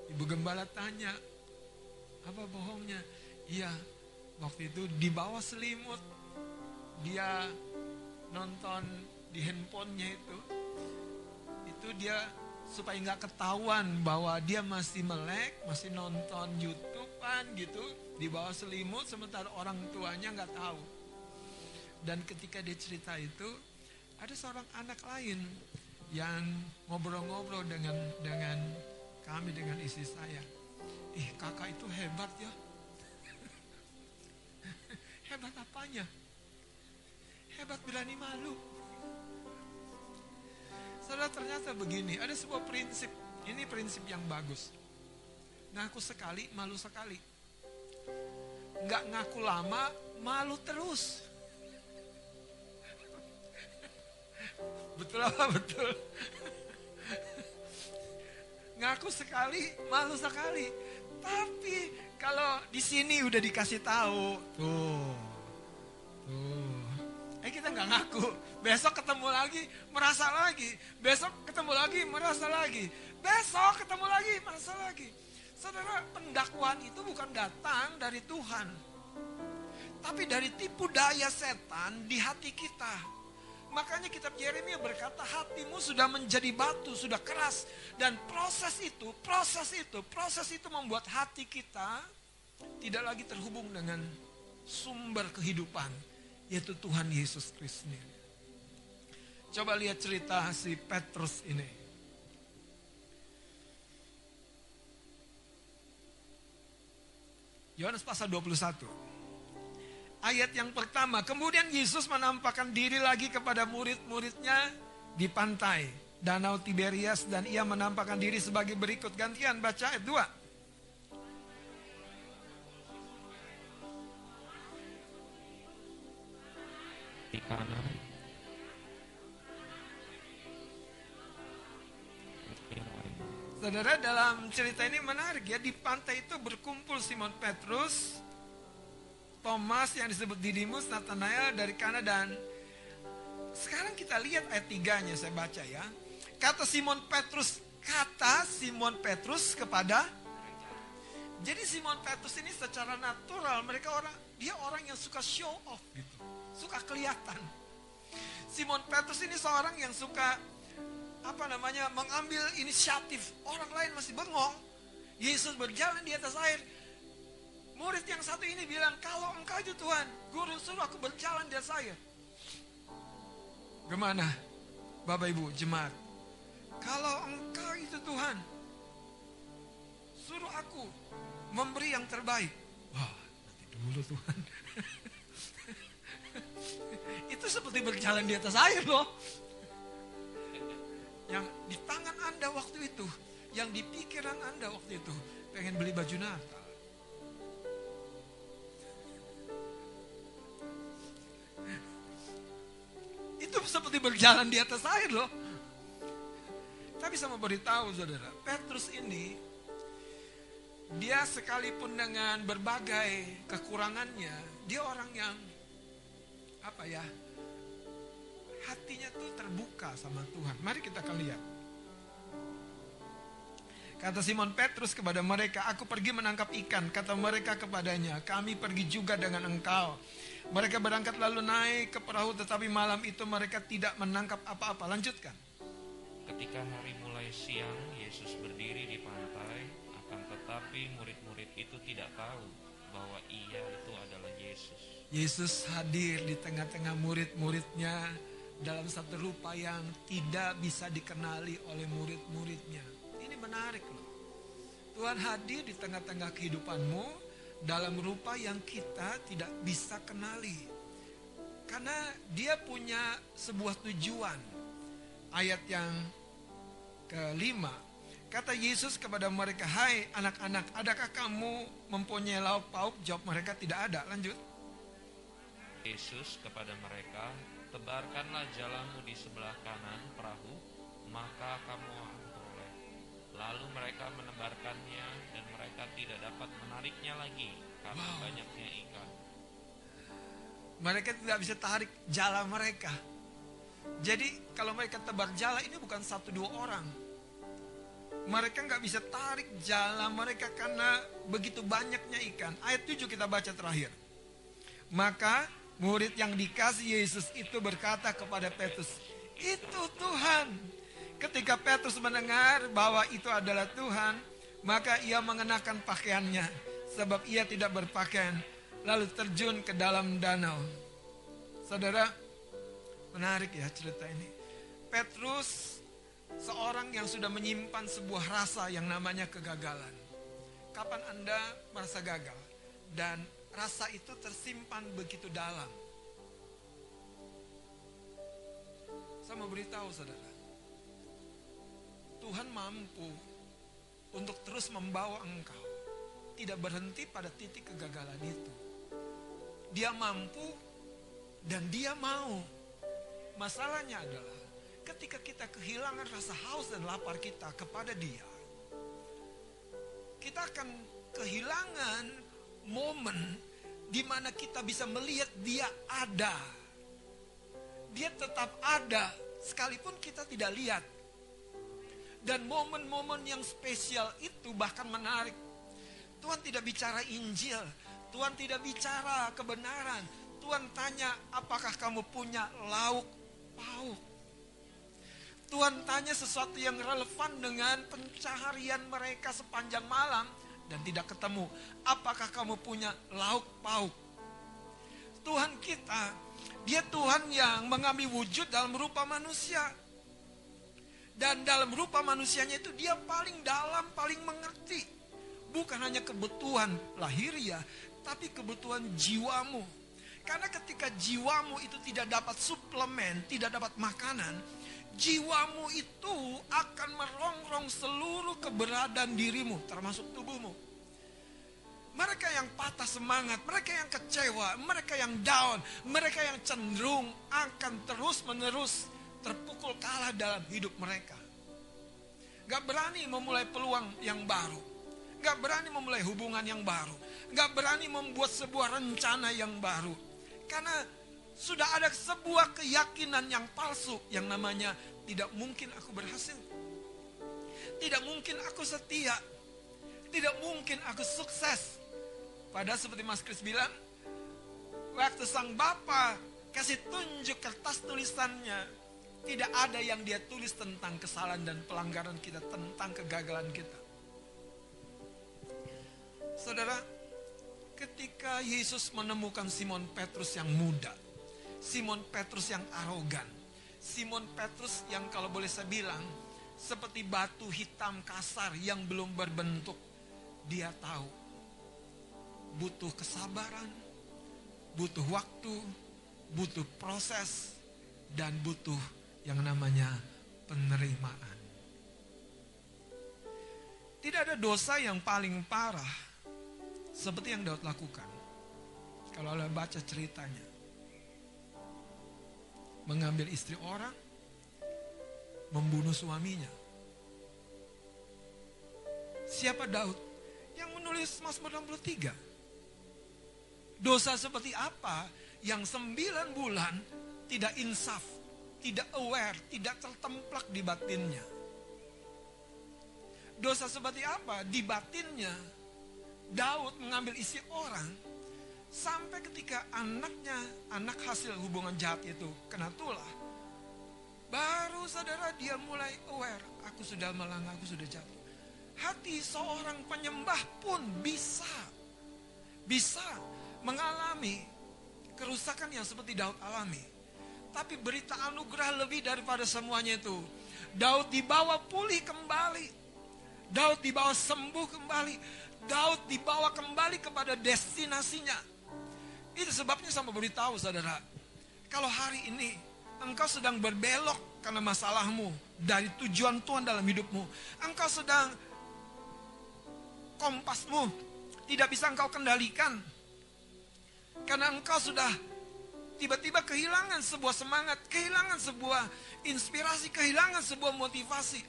Speaker 3: Ibu gembala tanya, apa bohongnya? Iya, waktu itu di bawah selimut. Dia nonton di handphonenya itu. Itu dia supaya nggak ketahuan bahwa dia masih melek, masih nonton YouTubean gitu di bawah selimut sementara orang tuanya nggak tahu. Dan ketika dia cerita itu, ada seorang anak lain yang ngobrol-ngobrol dengan dengan kami dengan istri saya. Ih kakak itu hebat ya. hebat apanya? Hebat berani malu. Saudara ternyata begini, ada sebuah prinsip. Ini prinsip yang bagus. Ngaku sekali, malu sekali. Nggak ngaku lama, malu terus. Betul apa betul? Ngaku sekali, malu sekali. Tapi kalau di sini udah dikasih tahu, tuh, tuh. Eh kita nggak ngaku. Besok ketemu lagi, merasa lagi. Besok ketemu lagi, merasa lagi. Besok ketemu lagi, merasa lagi. Saudara, pendakwaan itu bukan datang dari Tuhan. Tapi dari tipu daya setan di hati kita. Makanya kitab Yeremia berkata hatimu sudah menjadi batu, sudah keras. Dan proses itu, proses itu, proses itu membuat hati kita tidak lagi terhubung dengan sumber kehidupan. Yaitu Tuhan Yesus Kristus. Coba lihat cerita si Petrus ini. Yohanes pasal 21. Ayat yang pertama, kemudian Yesus menampakkan diri lagi kepada murid-muridnya di pantai Danau Tiberias dan ia menampakkan diri sebagai berikut. Gantian baca ayat 2.
Speaker 4: di kanan
Speaker 3: Saudara dalam cerita ini menarik ya di pantai itu berkumpul Simon Petrus, Thomas yang disebut Didimus, Nathanael dari Kana dan sekarang kita lihat ayat 3-nya saya baca ya. Kata Simon Petrus, kata Simon Petrus kepada jadi Simon Petrus ini secara natural mereka orang dia orang yang suka show off gitu. Suka kelihatan. Simon Petrus ini seorang yang suka apa namanya mengambil inisiatif. Orang lain masih bengong. Yesus berjalan di atas air. Murid yang satu ini bilang kalau engkau itu Tuhan guru suruh aku berjalan di atas air. Gimana Bapak Ibu jemaat? Kalau engkau itu Tuhan suruh aku memberi yang terbaik. Wah nanti dulu Tuhan. Itu seperti berjalan di atas air loh yang di tangan Anda waktu itu, yang di pikiran Anda waktu itu, pengen beli baju Natal. Itu seperti berjalan di atas air loh. Tapi sama beritahu saudara, Petrus ini dia sekalipun dengan berbagai kekurangannya, dia orang yang apa ya? Hatinya tuh terbuka sama Tuhan. Mari kita akan lihat. Kata Simon Petrus kepada mereka, aku pergi menangkap ikan. Kata mereka kepadanya, kami pergi juga dengan engkau. Mereka berangkat lalu naik ke perahu, tetapi malam itu mereka tidak menangkap apa-apa. Lanjutkan.
Speaker 4: Ketika hari mulai siang, Yesus berdiri di pantai, akan tetapi murid-murid itu tidak tahu bahwa ia itu adalah Yesus.
Speaker 3: Yesus hadir di tengah-tengah murid-muridnya dalam satu rupa yang tidak bisa dikenali oleh murid-muridnya. Ini menarik loh. Tuhan hadir di tengah-tengah kehidupanmu dalam rupa yang kita tidak bisa kenali. Karena dia punya sebuah tujuan. Ayat yang kelima. Kata Yesus kepada mereka, Hai anak-anak, adakah kamu mempunyai lauk pauk? Jawab mereka, tidak ada. Lanjut.
Speaker 4: Yesus kepada mereka, tebarkanlah jalanmu di sebelah kanan perahu, maka kamu akan peroleh. Lalu mereka menebarkannya dan mereka tidak dapat menariknya lagi karena
Speaker 3: Wow.
Speaker 4: banyaknya ikan.
Speaker 3: Mereka tidak bisa tarik jala mereka. Jadi kalau mereka tebar jala ini bukan satu dua orang. Mereka nggak bisa tarik jala mereka karena begitu banyaknya ikan. Ayat 7 kita baca terakhir. Maka murid yang dikasih Yesus itu berkata kepada Petrus, itu Tuhan. Ketika Petrus mendengar bahwa itu adalah Tuhan, maka ia mengenakan pakaiannya. Sebab ia tidak berpakaian. Lalu terjun ke dalam danau. Saudara, menarik ya cerita ini. Petrus seorang yang sudah menyimpan sebuah rasa yang namanya kegagalan. Kapan Anda merasa gagal? Dan rasa itu tersimpan begitu dalam. Saya mau beritahu saudara. Tuhan mampu untuk terus membawa engkau. Tidak berhenti pada titik kegagalan itu. Dia mampu dan dia mau. Masalahnya adalah ketika kita kehilangan rasa haus dan lapar kita kepada dia. Kita akan kehilangan momen di mana kita bisa melihat dia ada. Dia tetap ada sekalipun kita tidak lihat. Dan momen-momen yang spesial itu bahkan menarik. Tuhan tidak bicara Injil, Tuhan tidak bicara kebenaran. Tuhan tanya, apakah kamu punya lauk pauk? Tuhan tanya sesuatu yang relevan dengan pencaharian mereka sepanjang malam dan tidak ketemu. Apakah kamu punya lauk pauk? Tuhan kita, dia Tuhan yang mengambil wujud dalam rupa manusia. Dan dalam rupa manusianya itu dia paling dalam, paling mengerti. Bukan hanya kebutuhan lahiriah, tapi kebutuhan jiwamu. Karena ketika jiwamu itu tidak dapat suplemen, tidak dapat makanan, jiwamu itu akan merongrong seluruh keberadaan dirimu, termasuk tubuhmu. Mereka yang patah semangat, mereka yang kecewa, mereka yang down, mereka yang cenderung akan terus-menerus terpukul kalah dalam hidup mereka. Gak berani memulai peluang yang baru. Gak berani memulai hubungan yang baru. Gak berani membuat sebuah rencana yang baru. Karena sudah ada sebuah keyakinan yang palsu yang namanya tidak mungkin aku berhasil. Tidak mungkin aku setia. Tidak mungkin aku sukses. Padahal seperti Mas Kris bilang, waktu sang Bapa kasih tunjuk kertas tulisannya, tidak ada yang dia tulis tentang kesalahan dan pelanggaran kita, tentang kegagalan kita. Saudara, ketika Yesus menemukan Simon Petrus yang muda, Simon Petrus yang arogan, Simon Petrus yang kalau boleh saya bilang seperti batu hitam kasar yang belum berbentuk, dia tahu butuh kesabaran, butuh waktu, butuh proses, dan butuh yang namanya penerimaan. Tidak ada dosa yang paling parah seperti yang Daud lakukan. Kalau Anda baca ceritanya. Mengambil istri orang, membunuh suaminya. Siapa Daud? Yang menulis Mazmur 63. Dosa seperti apa yang sembilan bulan tidak insaf, tidak aware, tidak tertemplak di batinnya. Dosa seperti apa di batinnya Daud mengambil isi orang sampai ketika anaknya, anak hasil hubungan jahat itu kena tulah. Baru saudara dia mulai aware, aku sudah melanggar, aku sudah jatuh. Hati seorang penyembah pun bisa bisa mengalami kerusakan yang seperti Daud alami. Tapi berita anugerah lebih daripada semuanya itu. Daud dibawa pulih kembali. Daud dibawa sembuh kembali. Daud dibawa kembali kepada destinasinya. Itu sebabnya sama beritahu saudara. Kalau hari ini engkau sedang berbelok karena masalahmu dari tujuan Tuhan dalam hidupmu. Engkau sedang kompasmu tidak bisa engkau kendalikan. Karena engkau sudah tiba-tiba kehilangan sebuah semangat, kehilangan sebuah inspirasi, kehilangan sebuah motivasi.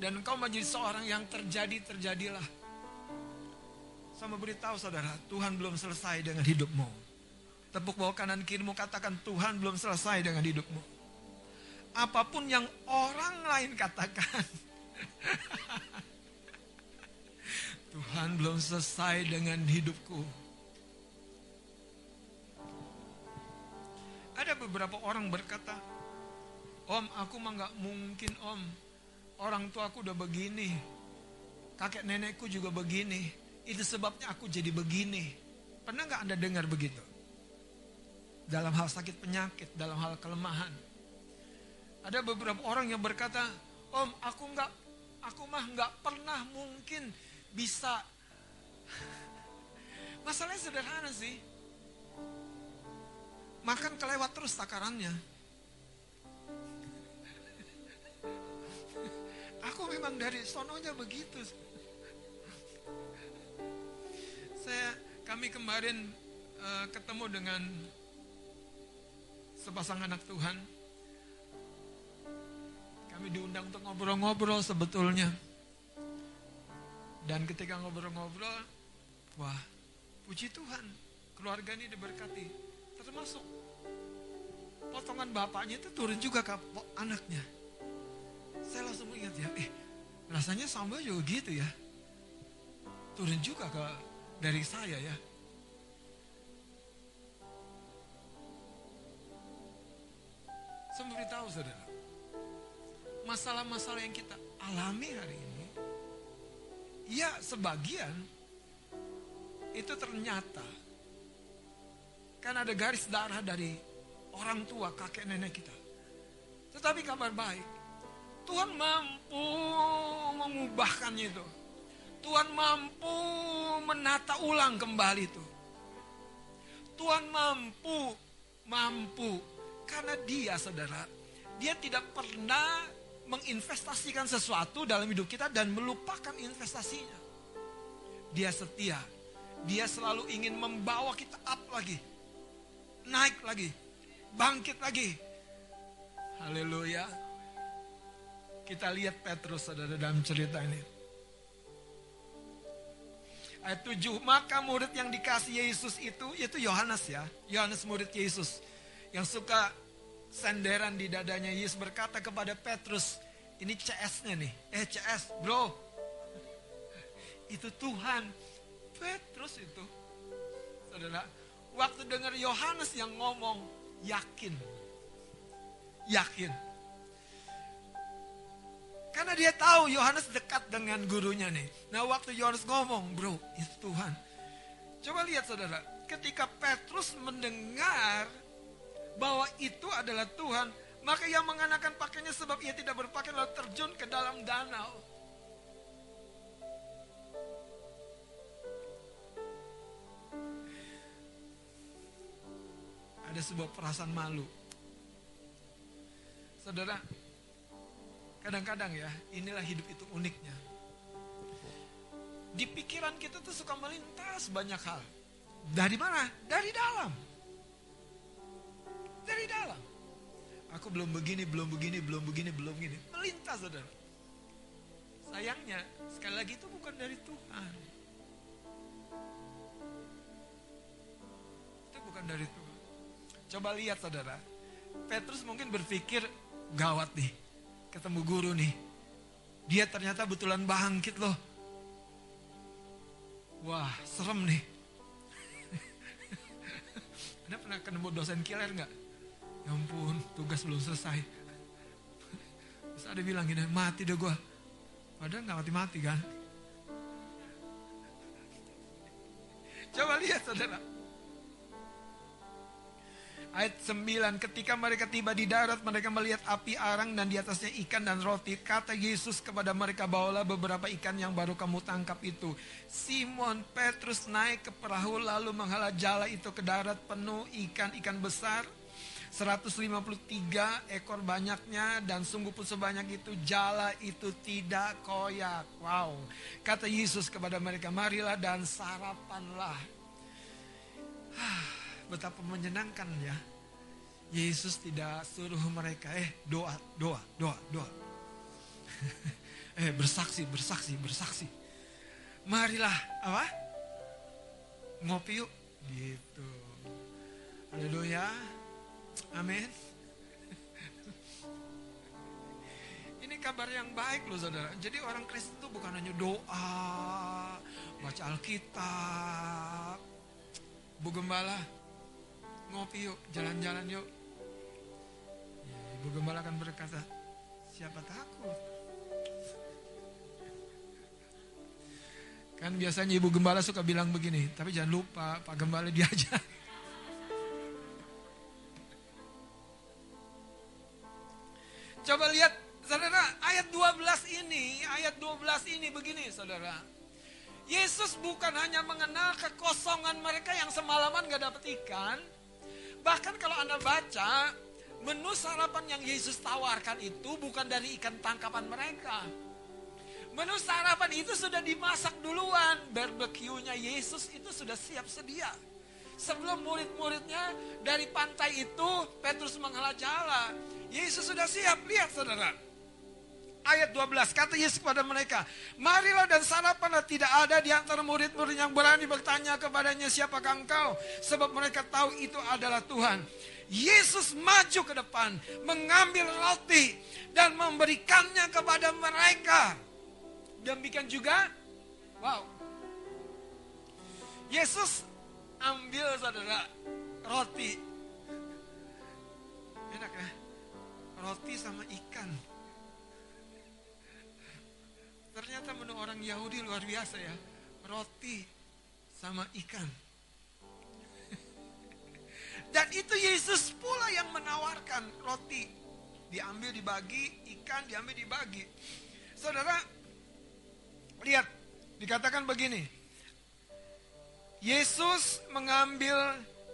Speaker 3: Dan engkau menjadi seorang yang terjadi, terjadilah. Sama beritahu saudara, Tuhan belum selesai dengan hidupmu. Tepuk bawah kanan kirimu katakan Tuhan belum selesai dengan hidupmu. Apa pun yang orang lain katakan. Tuhan belum selesai dengan hidupku. Ada beberapa orang berkata, Om, aku mah gak mungkin om. Orang tua aku udah begini. Kakek nenekku juga begini. Itu sebabnya aku jadi begini. Pernah gak Anda dengar begitu? Dalam hal sakit penyakit, dalam hal kelemahan. Ada beberapa orang yang berkata, Om, aku nggak, aku mah nggak pernah mungkin bisa. Masalahnya sederhana sih. Makan kelewat terus takarannya. Aku memang dari sononya begitu. Saya kami kemarin eh, ketemu dengan sepasang anak Tuhan. Kami diundang untuk ngobrol-ngobrol sebetulnya. Dan ketika ngobrol-ngobrol, wah, puji Tuhan, keluarga ini diberkati. Termasuk potongan bapaknya itu turun juga ke anaknya. Saya langsung ingat ya, eh rasanya sama juga gitu ya. Turun juga ke dari saya ya. Saya beritahu saudara, masalah-masalah yang kita alami hari ini, ya sebagian itu ternyata kan ada garis darah dari orang tua, kakek nenek kita. Tetapi kabar baik, Tuhan mampu mengubahkannya itu. Tuhan mampu menata ulang kembali itu. Tuhan mampu, mampu. Karena dia saudara, dia tidak pernah menginvestasikan sesuatu dalam hidup kita dan melupakan investasinya. Dia setia. Dia selalu ingin membawa kita up lagi. Naik lagi. Bangkit lagi. Haleluya. Kita lihat Petrus saudara dalam cerita ini. Ayat 7, maka murid yang dikasih Yesus itu, itu Yohanes ya. Yohanes murid Yesus. Yang suka senderan di dadanya Yesus berkata kepada Petrus, ini CS-nya nih. Eh CS, bro. Itu Tuhan. Petrus itu. Saudara, waktu dengar Yohanes yang ngomong, yakin. Yakin. Karena dia tahu Yohanes dekat dengan gurunya nih. Nah waktu Yohanes ngomong, bro, itu Tuhan. Coba lihat saudara, ketika Petrus mendengar bahwa itu adalah Tuhan, maka ia mengenakan pakaiannya sebab ia tidak berpakaian lalu terjun ke dalam danau. Ada sebuah perasaan malu. Saudara, kadang-kadang ya, inilah hidup itu uniknya. Di pikiran kita tuh suka melintas banyak hal. Dari mana? Dari dalam. Dari dalam. Aku belum begini, belum begini, belum begini, belum begini. Melintas saudara. Sayangnya, sekali lagi itu bukan dari Tuhan. Itu bukan dari Tuhan. Coba lihat saudara. Petrus mungkin berpikir, gawat nih. Ketemu guru nih. Dia ternyata betulan bangkit loh. Wah, serem nih. Anda pernah ketemu dosen killer nggak? Ya ampun, tugas belum selesai. Terus ada bilang gini, mati deh gue. Padahal nggak mati-mati kan? Coba lihat saudara. Ayat 9, ketika mereka tiba di darat, mereka melihat api arang dan di atasnya ikan dan roti. Kata Yesus kepada mereka, bawalah beberapa ikan yang baru kamu tangkap itu. Simon Petrus naik ke perahu lalu menghala jala itu ke darat penuh ikan-ikan besar. 153 ekor banyaknya dan sungguh pun sebanyak itu jala itu tidak koyak. Wow. Kata Yesus kepada mereka, marilah dan sarapanlah. Betapa menyenangkan ya. Yesus tidak suruh mereka, eh doa, doa, doa, doa. eh bersaksi, bersaksi, bersaksi. Marilah, apa? Ngopi yuk. Gitu. Haleluya. Amin. Ini kabar yang baik loh saudara. Jadi orang Kristen itu bukan hanya doa, baca Alkitab. Bu Gembala, ngopi yuk, jalan-jalan yuk. Ya, Ibu Gembala akan berkata, siapa takut? Kan biasanya Ibu Gembala suka bilang begini, tapi jangan lupa Pak Gembala diajak. Coba lihat saudara ayat 12 ini, ayat 12 ini begini saudara. Yesus bukan hanya mengenal kekosongan mereka yang semalaman gak dapat ikan. Bahkan kalau Anda baca, menu sarapan yang Yesus tawarkan itu bukan dari ikan tangkapan mereka. Menu sarapan itu sudah dimasak duluan. Barbeque-nya Yesus itu sudah siap sedia. Sebelum murid-muridnya dari pantai itu, Petrus menghela jala. Yesus sudah siap, lihat saudara. Ayat 12, kata Yesus kepada mereka, Marilah dan sarapanlah tidak ada di antara murid-murid yang berani bertanya kepadanya siapakah engkau. Sebab mereka tahu itu adalah Tuhan. Yesus maju ke depan, mengambil roti dan memberikannya kepada mereka. Demikian juga, wow. Yesus ambil saudara roti. Enak ya? Roti sama ikan. Ternyata menu orang Yahudi luar biasa ya. Roti sama ikan. Dan itu Yesus pula yang menawarkan roti. Diambil dibagi, ikan diambil dibagi. Saudara, lihat, dikatakan begini. Yesus mengambil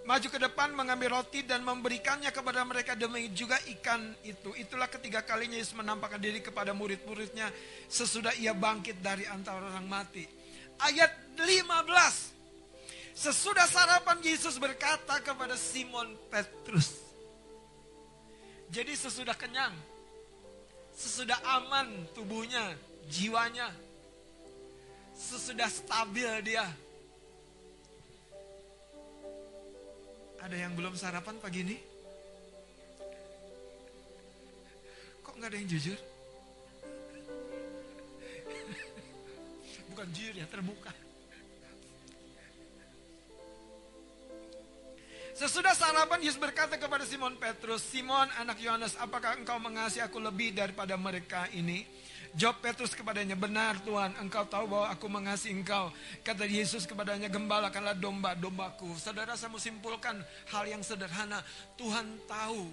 Speaker 3: maju ke depan mengambil roti dan memberikannya kepada mereka demi juga ikan itu. Itulah ketiga kalinya Yesus menampakkan diri kepada murid-muridnya sesudah ia bangkit dari antara orang mati. Ayat 15. Sesudah sarapan Yesus berkata kepada Simon Petrus. Jadi sesudah kenyang, sesudah aman tubuhnya, jiwanya, sesudah stabil dia, Ada yang belum sarapan pagi ini? Kok nggak ada yang jujur? Bukan jujur ya, terbuka. Sesudah sarapan Yesus berkata kepada Simon Petrus, Simon anak Yohanes, apakah engkau mengasihi aku lebih daripada mereka ini? Jawab Petrus kepadanya, benar Tuhan, engkau tahu bahwa aku mengasihi engkau. Kata Yesus kepadanya, gembalakanlah domba-dombaku. Saudara saya mau simpulkan hal yang sederhana. Tuhan tahu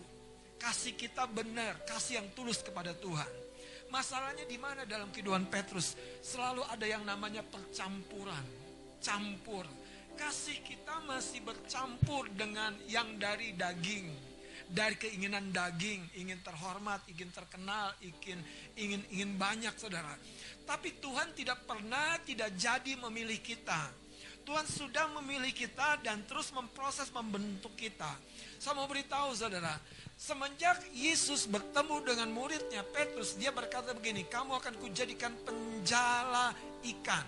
Speaker 3: kasih kita benar, kasih yang tulus kepada Tuhan. Masalahnya di mana dalam kehidupan Petrus? Selalu ada yang namanya percampuran, campur. Kasih kita masih bercampur dengan yang dari daging dari keinginan daging, ingin terhormat, ingin terkenal, ingin ingin ingin banyak saudara. Tapi Tuhan tidak pernah tidak jadi memilih kita. Tuhan sudah memilih kita dan terus memproses membentuk kita. Saya mau beritahu saudara, semenjak Yesus bertemu dengan muridnya Petrus, dia berkata begini, kamu akan kujadikan penjala ikan.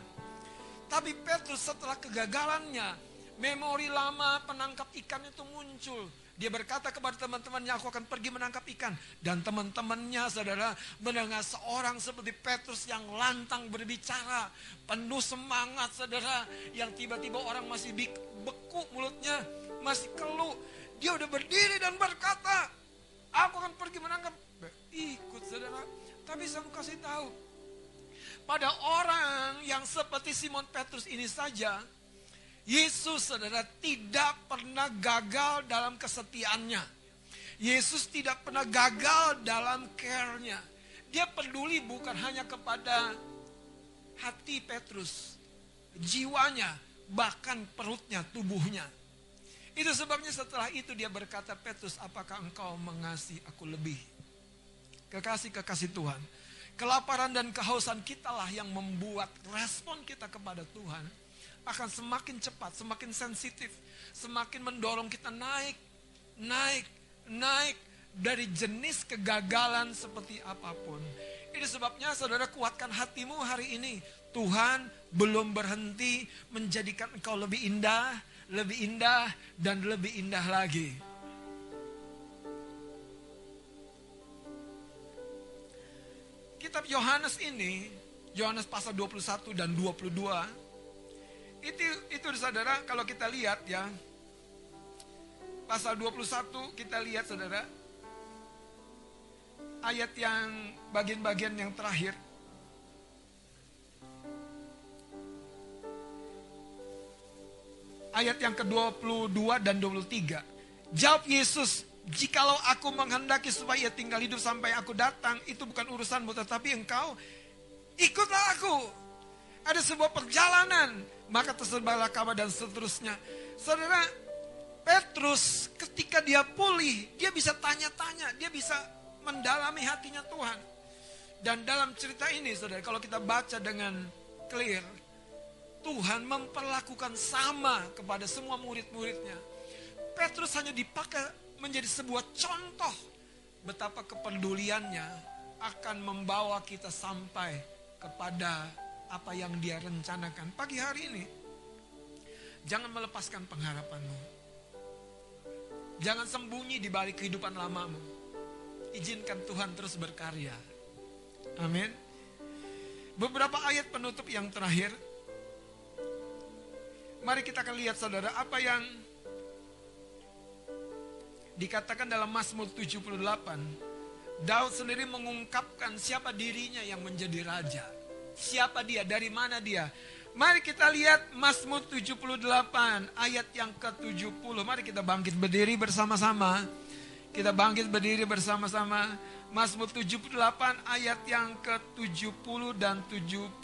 Speaker 3: Tapi Petrus setelah kegagalannya, memori lama penangkap ikan itu muncul. Dia berkata kepada teman-temannya, aku akan pergi menangkap ikan. Dan teman-temannya, saudara, mendengar seorang seperti Petrus yang lantang berbicara. Penuh semangat, saudara. Yang tiba-tiba orang masih beku mulutnya, masih keluh. Dia udah berdiri dan berkata, aku akan pergi menangkap. Ikut, saudara. Tapi saya mau kasih tahu. Pada orang yang seperti Simon Petrus ini saja, Yesus saudara tidak pernah gagal dalam kesetiaannya. Yesus tidak pernah gagal dalam care-nya. Dia peduli bukan hanya kepada hati Petrus, jiwanya, bahkan perutnya, tubuhnya. Itu sebabnya setelah itu dia berkata, Petrus apakah engkau mengasihi aku lebih? Kekasih-kekasih Tuhan. Kelaparan dan kehausan kitalah yang membuat respon kita kepada Tuhan akan semakin cepat, semakin sensitif, semakin mendorong kita naik, naik, naik dari jenis kegagalan seperti apa pun. Ini sebabnya saudara kuatkan hatimu hari ini. Tuhan belum berhenti menjadikan engkau lebih indah, lebih indah, dan lebih indah lagi. Kitab Yohanes ini, Yohanes pasal 21 dan 22, itu itu saudara kalau kita lihat ya. Pasal 21 kita lihat saudara. Ayat yang bagian-bagian yang terakhir. Ayat yang ke-22 dan 23. Jawab Yesus, jikalau aku menghendaki supaya ia tinggal hidup sampai aku datang, itu bukan urusanmu, tetapi engkau ikutlah aku. Ada sebuah perjalanan maka tersebarlah kabar dan seterusnya. Saudara, Petrus ketika dia pulih, dia bisa tanya-tanya, dia bisa mendalami hatinya Tuhan. Dan dalam cerita ini saudara, kalau kita baca dengan clear, Tuhan memperlakukan sama kepada semua murid-muridnya. Petrus hanya dipakai menjadi sebuah contoh betapa kepeduliannya akan membawa kita sampai kepada apa yang dia rencanakan. Pagi hari ini, jangan melepaskan pengharapanmu. Jangan sembunyi di balik kehidupan lamamu. Izinkan Tuhan terus berkarya. Amin. Beberapa ayat penutup yang terakhir. Mari kita akan lihat saudara apa yang dikatakan dalam Mazmur 78. Daud sendiri mengungkapkan siapa dirinya yang menjadi raja. Siapa dia, dari mana dia. Mari kita lihat Mazmur 78 ayat yang ke-70. Mari kita bangkit berdiri bersama-sama. Kita bangkit berdiri bersama-sama. Mazmur 78 ayat yang ke-70 dan 71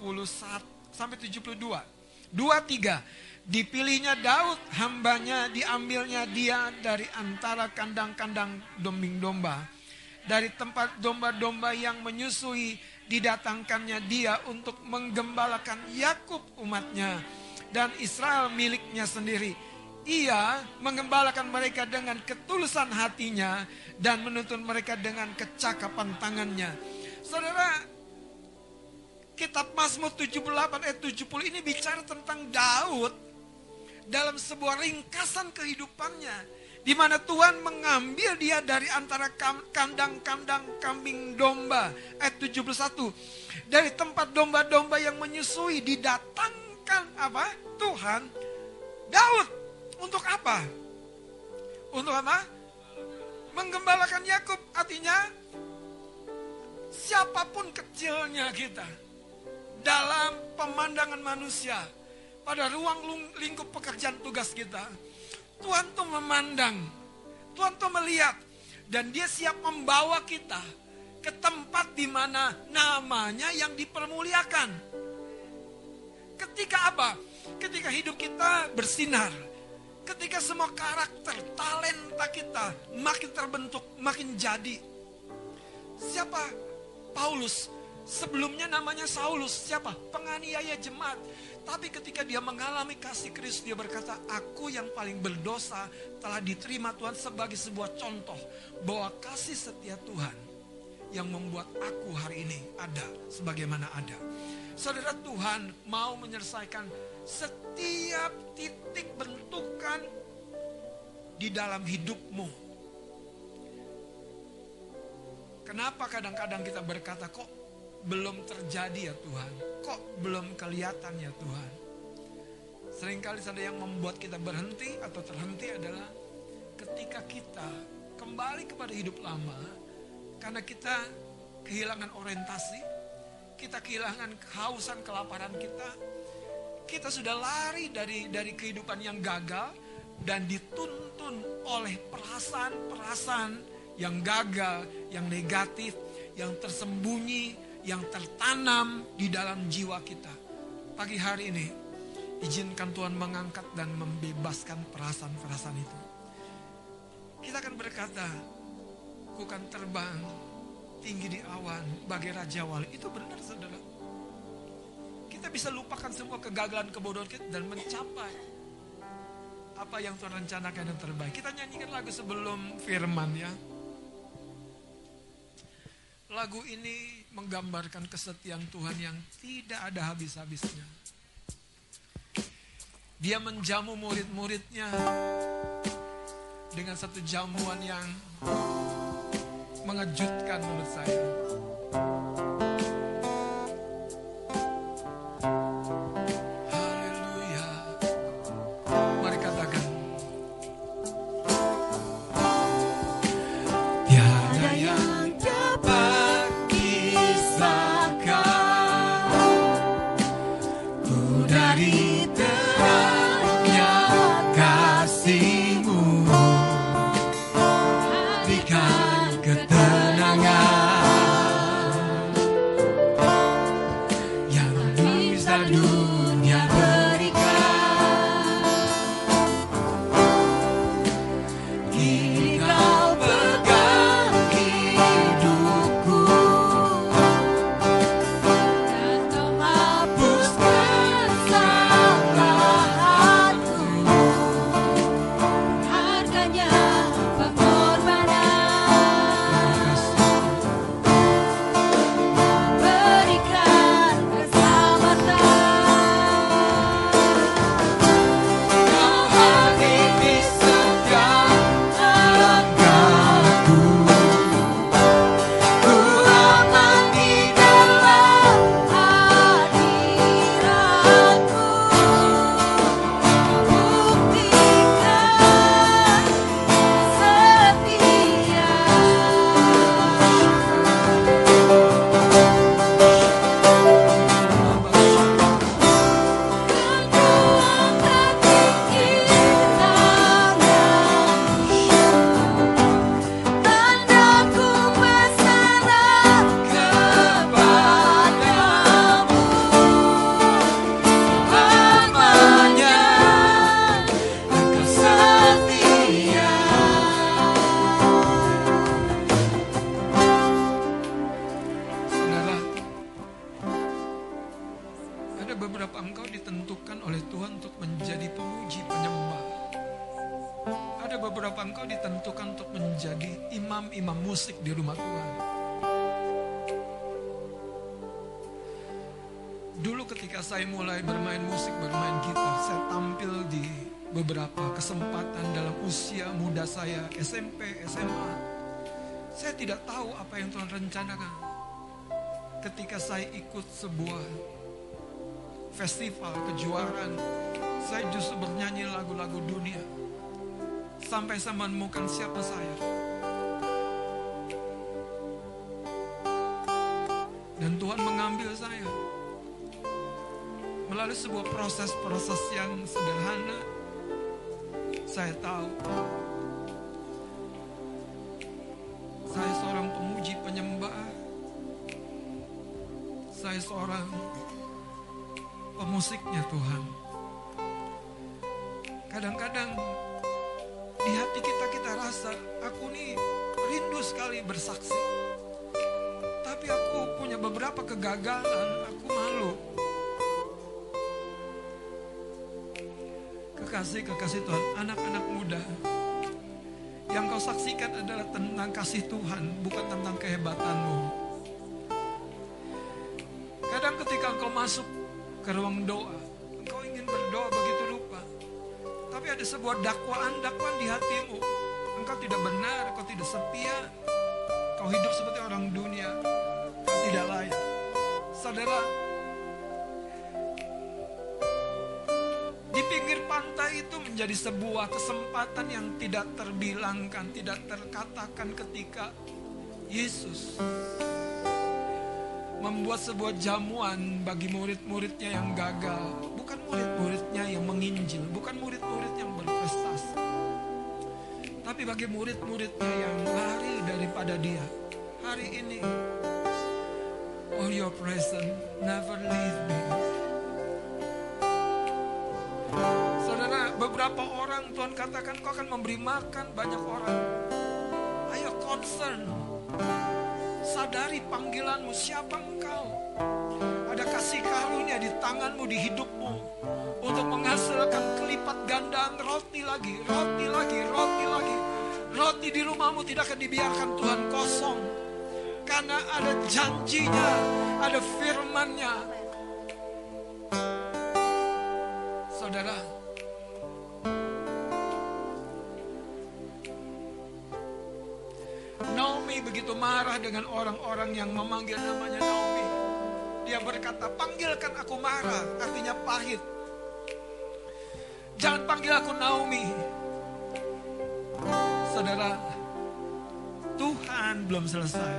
Speaker 3: sampai 72. Dua tiga. Dipilihnya Daud, hambanya diambilnya dia dari antara kandang-kandang dombing domba. Dari tempat domba-domba yang menyusui, didatangkannya dia untuk menggembalakan Yakub umatnya. Dan Israel miliknya sendiri. Ia mengembalakan mereka dengan ketulusan hatinya dan menuntun mereka dengan kecakapan tangannya. Saudara, kitab Mazmur 78 ayat 70 ini bicara tentang Daud dalam sebuah ringkasan kehidupannya di mana Tuhan mengambil dia dari antara kandang-kandang kambing domba. Ayat 71 dari tempat domba-domba yang menyusui didatangkan apa? Tuhan. Daud untuk apa? Untuk apa? Menggembalakan Yakub. Artinya siapa pun kecilnya kita dalam pemandangan manusia pada ruang lingkup pekerjaan tugas kita. Tuhan tuh memandang, Tuhan tuh melihat, dan dia siap membawa kita ke tempat di mana namanya yang dipermuliakan. Ketika apa? Ketika hidup kita bersinar, ketika semua karakter, talenta kita makin terbentuk, makin jadi. Siapa? Paulus. Sebelumnya namanya Saulus. Siapa? Penganiaya jemaat. Tapi ketika dia mengalami kasih Kristus, dia berkata, aku yang paling berdosa telah diterima Tuhan sebagai sebuah contoh bahwa kasih setia Tuhan yang membuat aku hari ini ada sebagaimana ada. Saudara Tuhan mau menyelesaikan setiap titik bentukan di dalam hidupmu. Kenapa kadang-kadang kita berkata kok belum terjadi ya Tuhan? Kok belum kelihatan ya Tuhan? Seringkali ada yang membuat kita berhenti atau terhenti adalah ketika kita kembali kepada hidup lama karena kita kehilangan orientasi, kita kehilangan kehausan kelaparan kita, kita sudah lari dari dari kehidupan yang gagal dan dituntun oleh perasaan-perasaan yang gagal, yang negatif, yang tersembunyi, yang tertanam di dalam jiwa kita. Pagi hari ini, izinkan Tuhan mengangkat dan membebaskan perasaan-perasaan itu. Kita akan berkata, ku kan terbang tinggi di awan bagai Raja Wali. Itu benar saudara. Kita bisa lupakan semua kegagalan kebodohan kita dan mencapai apa yang Tuhan rencanakan yang terbaik. Kita nyanyikan lagu sebelum firman ya. Lagu ini menggambarkan kesetiaan Tuhan yang tidak ada habis-habisnya. Dia menjamu murid-muridnya dengan satu jamuan yang mengejutkan menurut saya. Sampai saya menemukan siapa saya. Dan Tuhan mengambil saya melalui sebuah proses-proses yang sederhana. Saya tahu saya seorang pemuji penyembah. Saya seorang pemusiknya Tuhan. Kadang-kadang di hati kita kita rasa aku nih rindu sekali bersaksi. Tapi aku punya beberapa kegagalan, aku malu. Kekasih-kekasih Tuhan, anak-anak muda. Yang kau saksikan adalah tentang kasih Tuhan, bukan tentang kehebatanmu. Kadang ketika engkau masuk ke ruang doa, engkau ingin berdoa begitu. Tapi ada sebuah dakwaan-dakwaan di hatimu. Engkau tidak benar, engkau tidak setia. Kau hidup seperti orang dunia. Kau tidak layak. Saudara, di pinggir pantai itu menjadi sebuah kesempatan yang tidak terbilangkan, tidak terkatakan ketika Yesus membuat sebuah jamuan bagi murid-muridnya yang gagal. Bukan murid-muridnya yang menginjil, bukan murid-murid yang berprestasi. Tapi bagi murid-muridnya yang lari daripada dia. Hari ini, all your presence never leave me. Saudara, beberapa orang Tuhan katakan kau akan memberi makan banyak orang. Ayo concern. Sadari panggilanmu siapa engkau. Ada kasih karunia di tanganmu, di hidupmu. Untuk menghasilkan kelipat gandaan roti lagi, roti lagi, roti lagi. Roti di rumahmu tidak akan dibiarkan Tuhan kosong. Karena ada janjinya, ada firmannya. Marah dengan orang-orang yang memanggil namanya Naomi. Dia berkata, panggilkan aku marah, artinya pahit. Jangan panggil aku Naomi. Saudara, Tuhan belum selesai.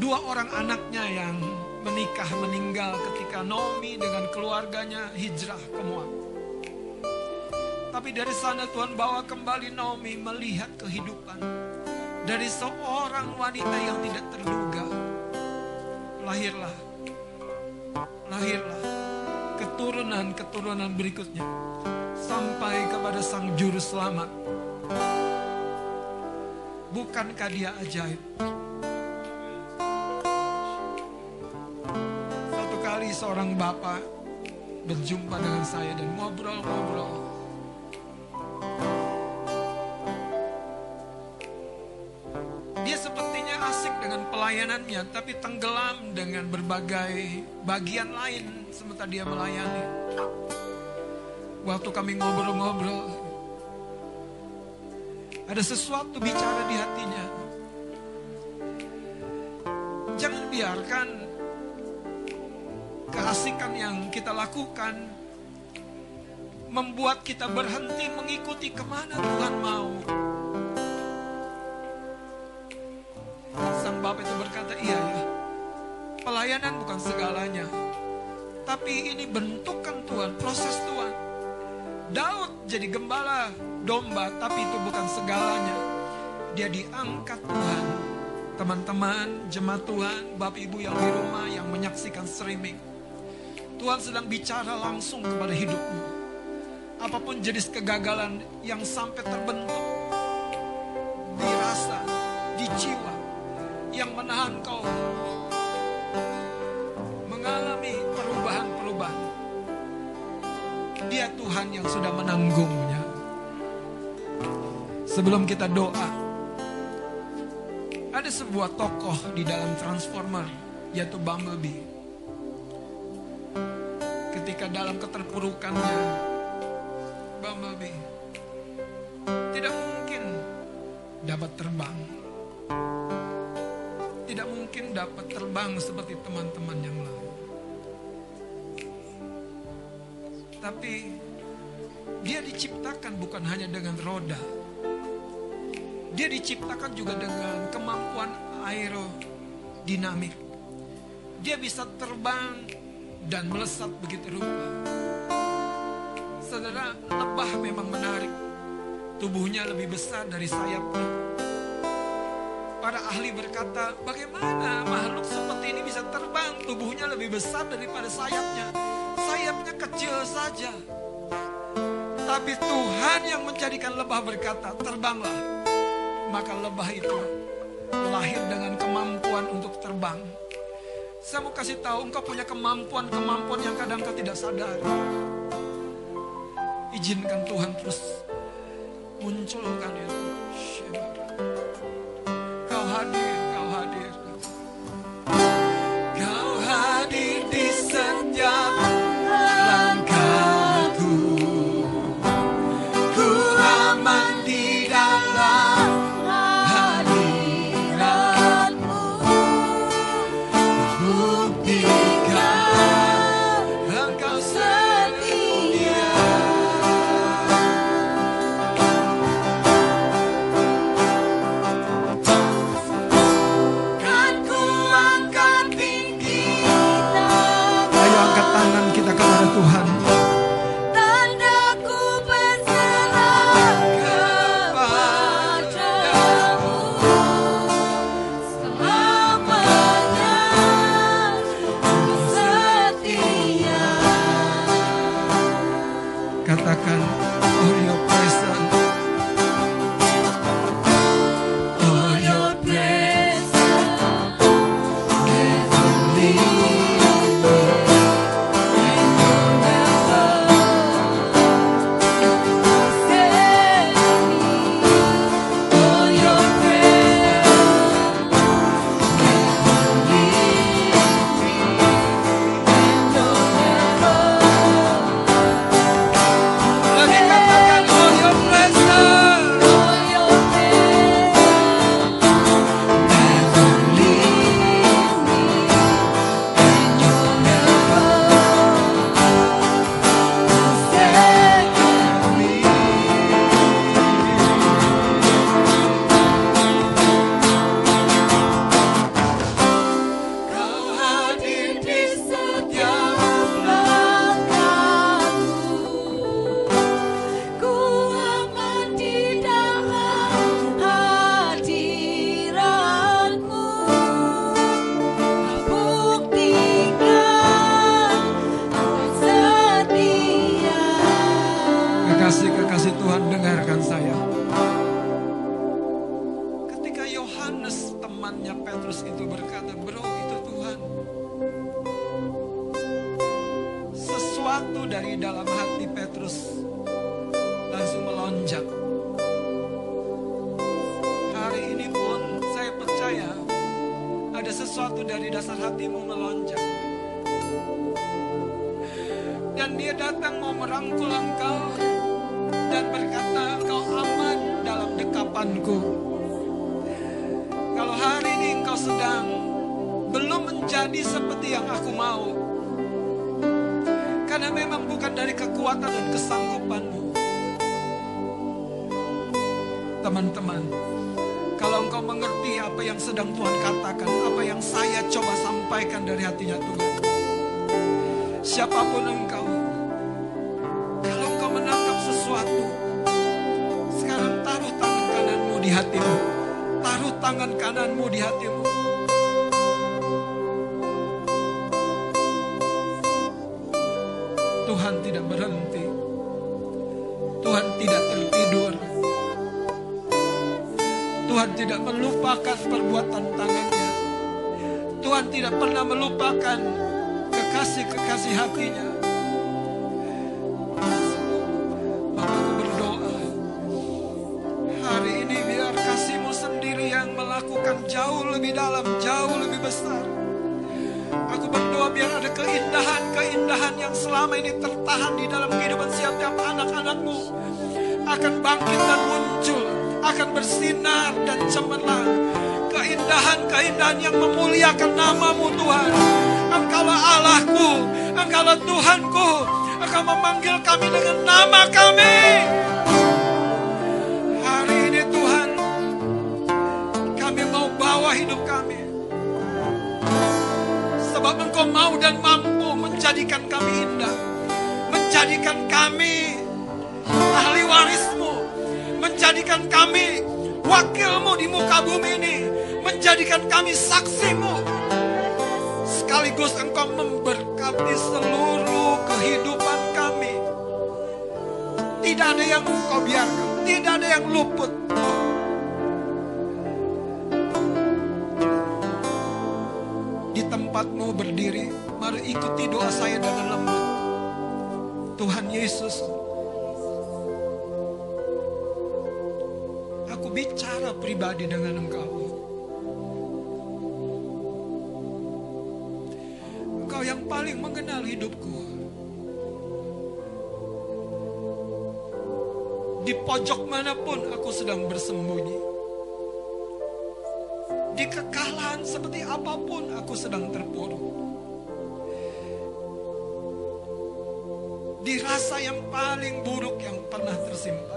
Speaker 3: Dua orang anaknya yang menikah meninggal ketika Naomi dengan keluarganya hijrah ke Moab. Tapi dari sana Tuhan bawa kembali Naomi melihat kehidupan dari seorang wanita yang tidak terduga. Lahirlah, lahirlah keturunan-keturunan berikutnya sampai kepada sang juru selamat. Bukankah dia ajaib? Satu kali seorang bapak berjumpa dengan saya dan ngobrol-ngobrol. Pelayanannya, tapi tenggelam dengan berbagai bagian lain sementara dia melayani. Waktu kami ngobrol-ngobrol, ada sesuatu bicara di hatinya. Jangan biarkan keasikan yang kita lakukan membuat kita berhenti mengikuti ke mana Tuhan mau. Sang bapak itu pelayanan bukan segalanya. Tapi ini bentukan Tuhan, proses Tuhan. Daud jadi gembala domba, tapi itu bukan segalanya. Dia diangkat Tuhan. Teman-teman, jemaat Tuhan, Bapak Ibu yang di rumah yang menyaksikan streaming. Tuhan sedang bicara langsung kepada hidupmu. Apa pun jenis kegagalan yang sampai terbentuk di rasa, di jiwa, yang menahan kau mengalami perubahan-perubahan. Dia Tuhan yang sudah menanggungnya. Sebelum kita doa, ada sebuah tokoh di dalam Transformer, yaitu Bumblebee. Ketika dalam keterpurukannya, Bumblebee tidak mungkin dapat terbang. Tidak mungkin dapat terbang seperti teman-teman yang lain. Tapi dia diciptakan bukan hanya dengan roda. Dia diciptakan juga dengan kemampuan aerodinamik. Dia bisa terbang dan melesat begitu rupa. Saudara, lebah memang menarik. Tubuhnya lebih besar dari sayapnya. Para ahli berkata, bagaimana makhluk seperti ini bisa terbang? Tubuhnya lebih besar daripada sayapnya. Sayapnya kecil saja. Tapi Tuhan yang menjadikan lebah berkata, terbanglah. Maka lebah itu lahir dengan kemampuan untuk terbang. Saya mau kasih tahu, engkau punya kemampuan-kemampuan yang kadang kau tidak sadar. Izinkan Tuhan terus munculkan itu. Kau hadir. Teman-teman, kalau engkau mengerti apa yang sedang Tuhan katakan, apa yang saya coba sampaikan dari hatinya Tuhan. Siapa pun engkau, kalau engkau menangkap sesuatu, sekarang taruh tangan kananmu di hatimu. Taruh tangan kananmu di hatimu. Tuhan tidak berhenti. Melupakan perbuatan tangannya. Tuhan tidak pernah melupakan kekasih-kekasih hatinya. Bapakku berdoa, hari ini biar kasihmu sendiri yang melakukan jauh lebih dalam, jauh lebih besar. Aku berdoa biar ada keindahan-keindahan yang selama ini tertahan di dalam kehidupan setiap anak-anakmu akan bangkit dan muncul, akan bersinar dan cemerlang. Keindahan-keindahan yang memuliakan namamu Tuhan. Engkaulah Allahku, Engkaulah Tuhanku. Engkau memanggil kami dengan nama kami. Hari ini Tuhan, kami mau bawa hidup kami. Sebab Engkau mau dan mampu menjadikan kami indah. Menjadikan kami ahli warismu. Menjadikan kami wakilmu di muka bumi ini. Menjadikan kami saksimu. Sekaligus engkau memberkati seluruh kehidupan kami. Tidak ada yang engkau biarkan. Tidak ada yang luput. di tempatmu berdiri, mari ikuti doa saya dengan lembut. Tuhan Yesus, pribadi dengan Engkau. Engkau yang paling mengenal hidupku. Di pojok mana pun aku sedang bersembunyi. Di kekalahan seperti apa pun aku sedang terpuruk. Di rasa yang paling buruk yang pernah tersimpan.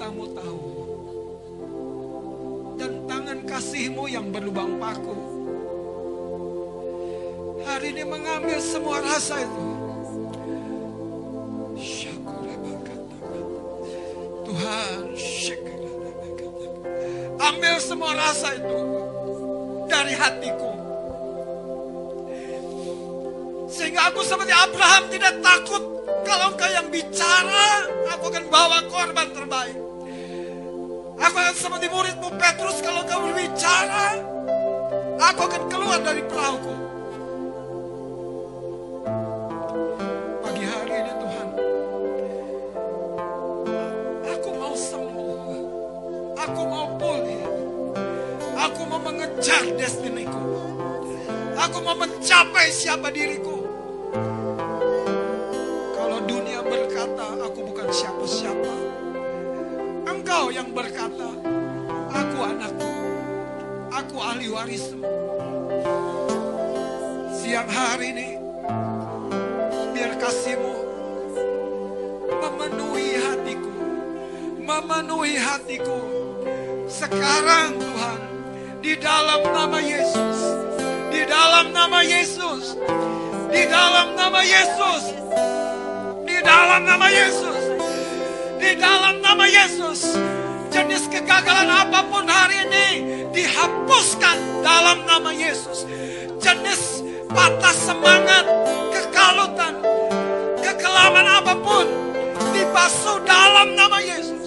Speaker 3: Matamu tahu. Dan tangan kasihmu yang berlubang paku. Hari ini mengambil semua rasa itu. Tuhan, ambil semua rasa itu dari hatiku. Sehingga aku seperti Abraham tidak takut kalau engkau yang bicara, aku akan bawa korban terbaik. Aku akan seperti muridmu Petrus kalau kau berbicara, aku akan keluar dari perahuku. Pagi hari ini Tuhan, aku mau sembuh, aku mau pulih, aku mau mengejar destiniku, aku mau mencapai siapa diriku. Kalau dunia berkata aku bukan siapa-siapa, engkau yang berkata aku anakku, aku ahli warismu. Siang hari ini, biar kasihmu memenuhi hatiku, memenuhi hatiku. Sekarang Tuhan, di dalam nama Yesus, di dalam nama Yesus, di dalam nama Yesus, di dalam nama Yesus, di dalam nama Yesus. Jenis kegagalan apa pun hari ini dihapuskan dalam nama Yesus. Jenis patah semangat, kekalutan, kekelaman apa pun dibasuh dalam nama Yesus.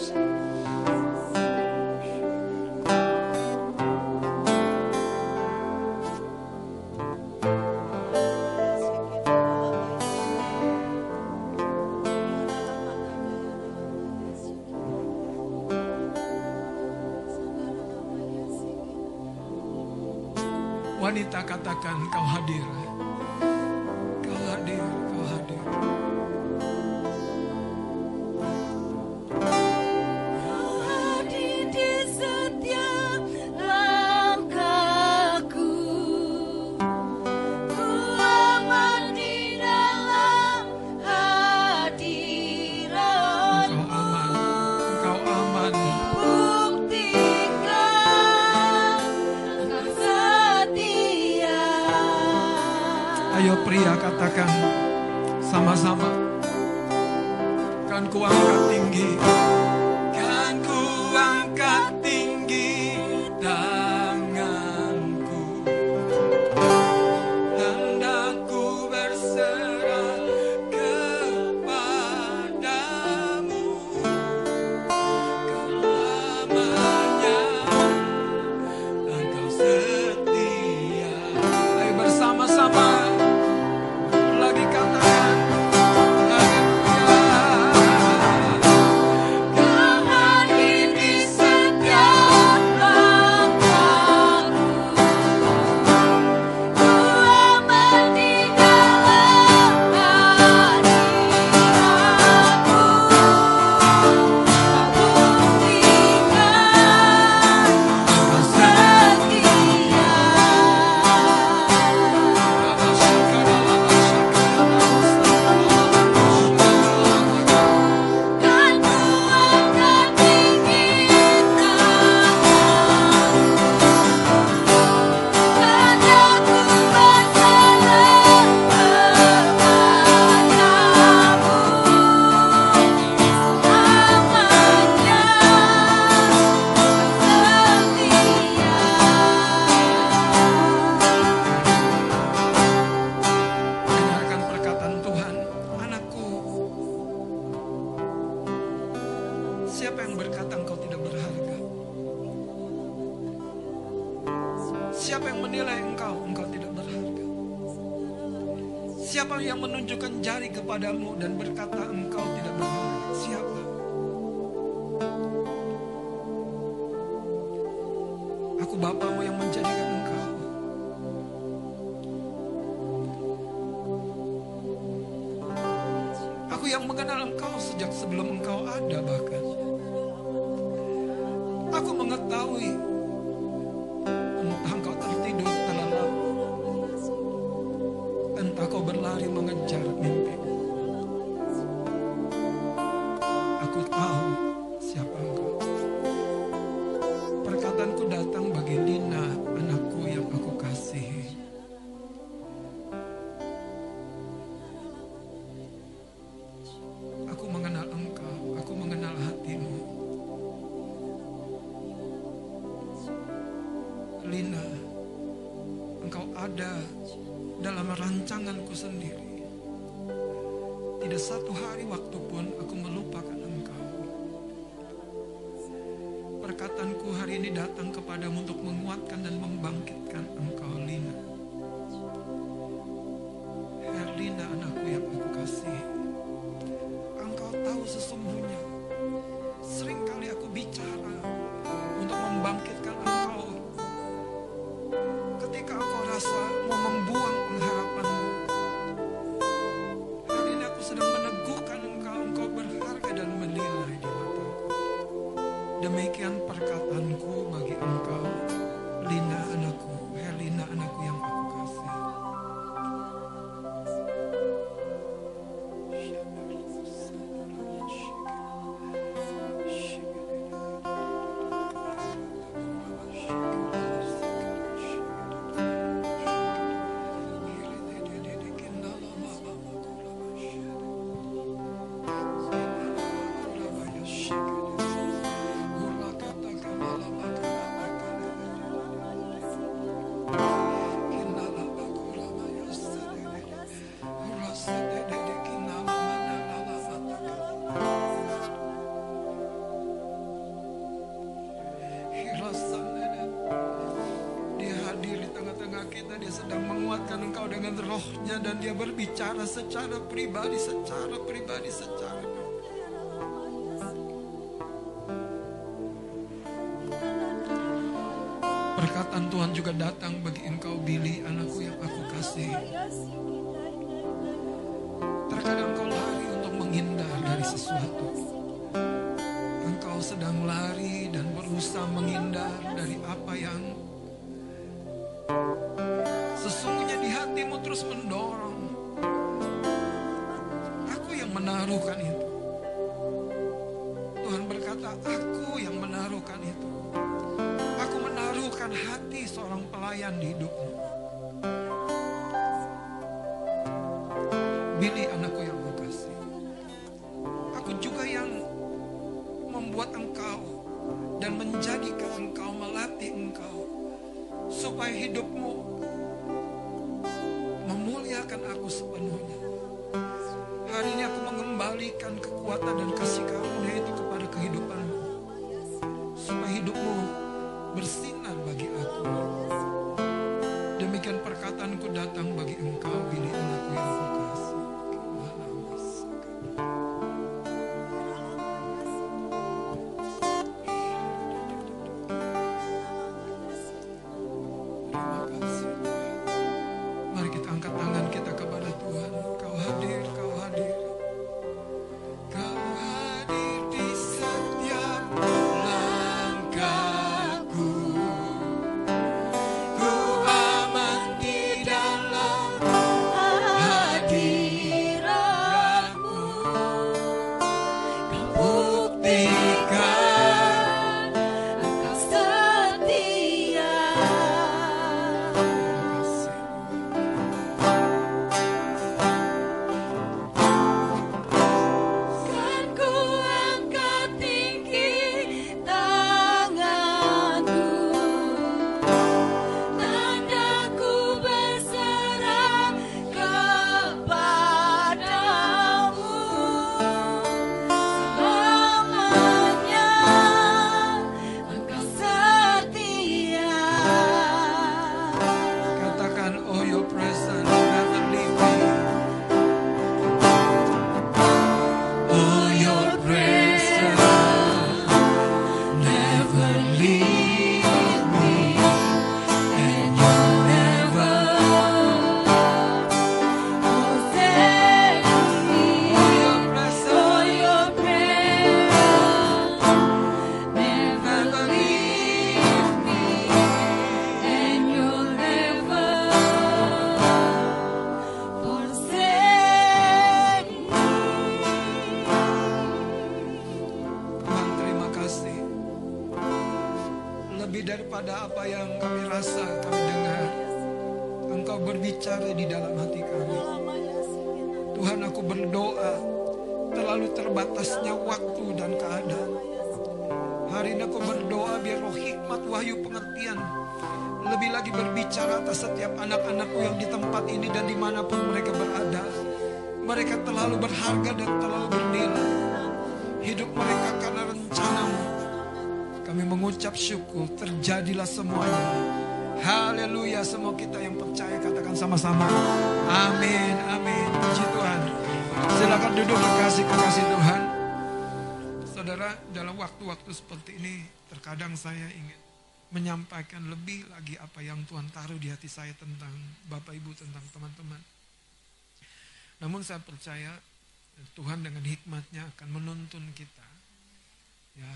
Speaker 3: Wanita katakan kau hadir. Bapamu yang menjadikan engkau. Aku yang mengenal engkau sejak sebelum engkau ada bahkan. Aku mengetahui dia berbicara secara pribadi, secara pribadi, secara Perkataan Tuhan juga datang bagi engkau Billy, anakku yang aku kasih. Terkadang kau lari untuk menghindar dari sesuatu. Engkau sedang lari dan berusaha menghindar dari apa yang sesungguhnya di hatimu terus mendorong. Menaruhkan itu. Tuhan berkata, aku yang menaruhkan itu. Aku menaruhkan hati seorang pelayan di hidupmu. Billy anakku yang kasih. Aku juga yang membuat engkau dan menjadikan engkau, melatih engkau supaya hidupmu kekuatan dan kasih karunia itu kepada kehidupanmu. Supaya hidupmu bersinar bagi aku. Demikian perkataanku datang bagi engkau, Billy anakku yang syukur, terjadilah semuanya. Haleluya, semua kita yang percaya katakan sama-sama. Amin, amin. Puji Tuhan. Silakan duduk kekasih-kekasih Tuhan. Saudara, dalam waktu-waktu seperti ini, terkadang saya ingin menyampaikan lebih lagi apa yang Tuhan taruh di hati saya tentang Bapak Ibu, tentang teman-teman. Namun saya percaya Tuhan dengan hikmatnya akan menuntun kita. Ya,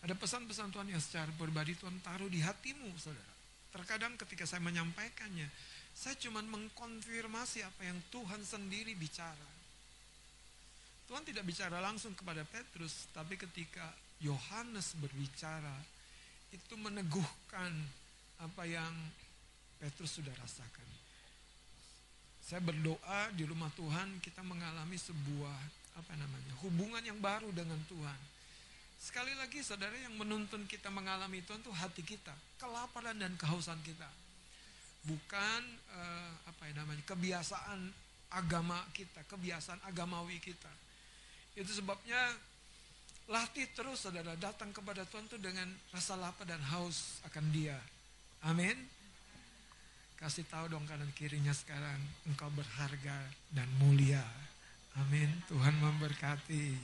Speaker 3: ada pesan-pesan Tuhan yang secara pribadi Tuhan taruh di hatimu, saudara. Terkadang ketika saya menyampaikannya, saya cuma mengkonfirmasi apa yang Tuhan sendiri bicara. Tuhan tidak bicara langsung kepada Petrus, tapi ketika Yohanes berbicara, itu meneguhkan apa yang Petrus sudah rasakan. Saya berdoa di rumah Tuhan kita mengalami sebuah apa namanya hubungan yang baru dengan Tuhan. Sekali lagi saudara yang menuntun kita mengalami Tuhan itu hati kita, kelaparan dan kehausan kita. Bukan uh, apa yang namanya kebiasaan agama kita, kebiasaan agamawi kita. Itu sebabnya Latih terus saudara datang kepada Tuhan itu dengan rasa lapar dan haus akan dia. Amin. Kasih tahu dong kanan kirinya sekarang engkau berharga dan mulia. Amin. Tuhan memberkati.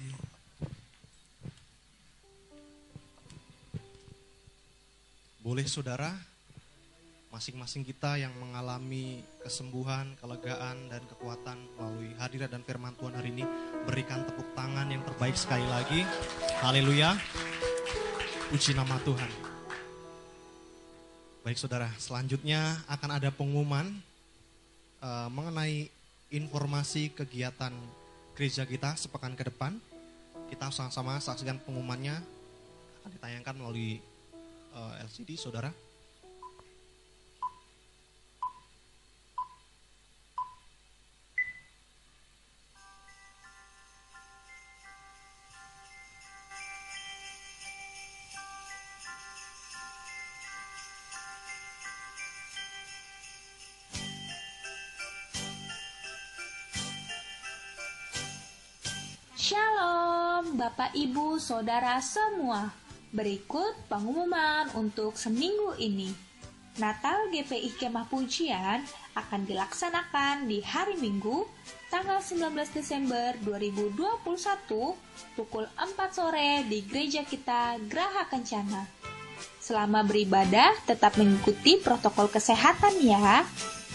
Speaker 1: Boleh saudara, masing-masing kita yang mengalami kesembuhan, kelegaan, dan kekuatan melalui hadirat dan firman Tuhan hari ini berikan tepuk tangan yang terbaik sekali lagi. Haleluya. Puji nama Tuhan. Baik saudara, selanjutnya akan ada pengumuman uh, mengenai informasi kegiatan gereja kita sepekan ke depan. Kita sama-sama saksikan pengumumannya akan ditayangkan melalui uh, eh, LCD saudara.
Speaker 5: Bapak, Ibu, Saudara semua. Berikut pengumuman untuk seminggu ini. Natal GPI Kemah Pujian akan dilaksanakan di hari Minggu, tanggal 19 Desember 2021, pukul 4 sore di gereja kita Graha Kencana. Selama beribadah, tetap mengikuti protokol kesehatan ya.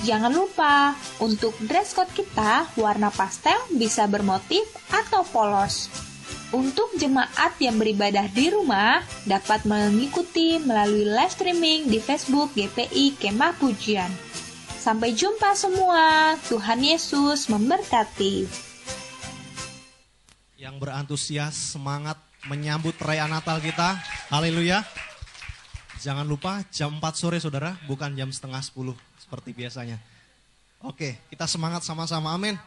Speaker 5: Jangan lupa, untuk dress code kita warna pastel bisa bermotif atau polos. Untuk jemaat yang beribadah di rumah dapat mengikuti melalui live streaming di Facebook GPI Kemah Pujian. Sampai jumpa semua. Tuhan Yesus memberkati.
Speaker 1: Yang berantusias semangat menyambut perayaan Natal kita. Haleluya. Jangan lupa jam 4 sore saudara, bukan jam setengah 10 seperti biasanya. Oke, kita semangat sama-sama. Amin.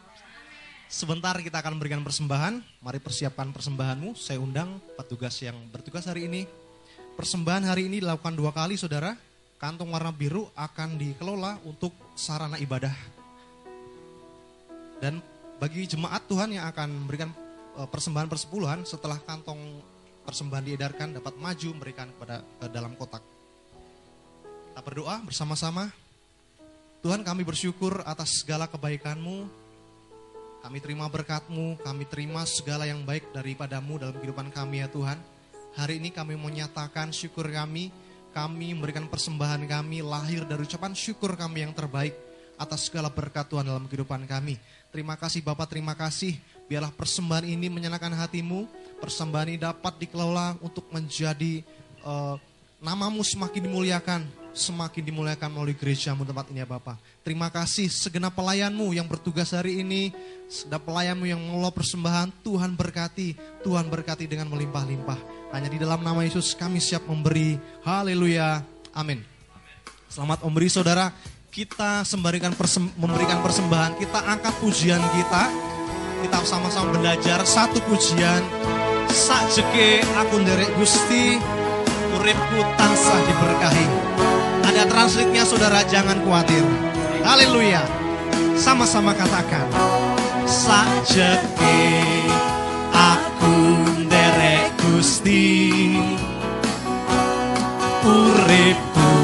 Speaker 1: Sebentar kita akan memberikan persembahan. Mari persiapkan persembahanmu. Saya undang petugas yang bertugas hari ini. Persembahan hari ini dilakukan dua kali saudara. Kantong warna biru akan dikelola untuk sarana ibadah. Dan bagi jemaat Tuhan yang akan memberikan e, persembahan persepuluhan setelah kantong persembahan diedarkan dapat maju memberikan kepada ke dalam kotak. Kita berdoa bersama-sama. Tuhan kami bersyukur atas segala kebaikanmu, kami terima berkatmu, kami terima segala yang baik daripadamu dalam kehidupan kami ya Tuhan. Hari ini kami menyatakan syukur kami, kami memberikan persembahan kami lahir dari ucapan syukur kami yang terbaik atas segala berkat Tuhan dalam kehidupan kami. Terima kasih Bapak, terima kasih. Biarlah persembahan ini menyenangkan hatimu, persembahan ini dapat dikelola untuk menjadi uh, namamu semakin dimuliakan, semakin dimuliakan melalui gerejamu tempat ini ya Bapak. Terima kasih segenap pelayanmu yang bertugas hari ini, segenap pelayanmu yang mengelola persembahan, Tuhan berkati, Tuhan berkati dengan melimpah-limpah. Hanya di dalam nama Yesus kami siap memberi. Haleluya. Amin. Selamat memberi saudara. Kita sembarikan persem- memberikan persembahan, kita angkat pujian kita. Kita sama-sama belajar satu pujian. Sakjeke aku nderek Gusti, uripku tansah diberkahi. Ada translitnya saudara, jangan khawatir. Haleluya. Sama-sama katakan. Sakjeke aku nderek Gusti, uripku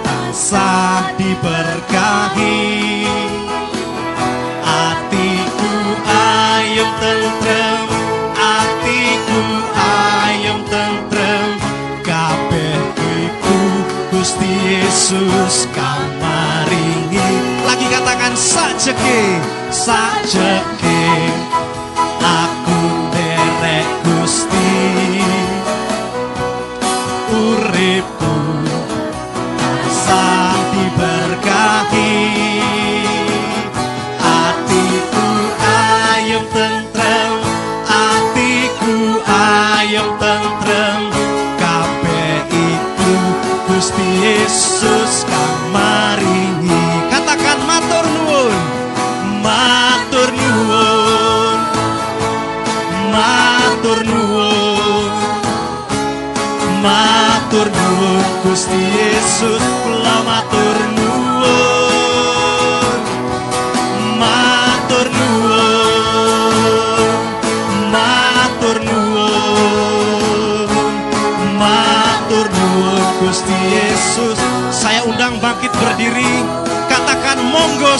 Speaker 1: tansah diberkahi. Atiku ayem tentrem, Yesus kamaringi. Lagi katakan sajeke, sajeke,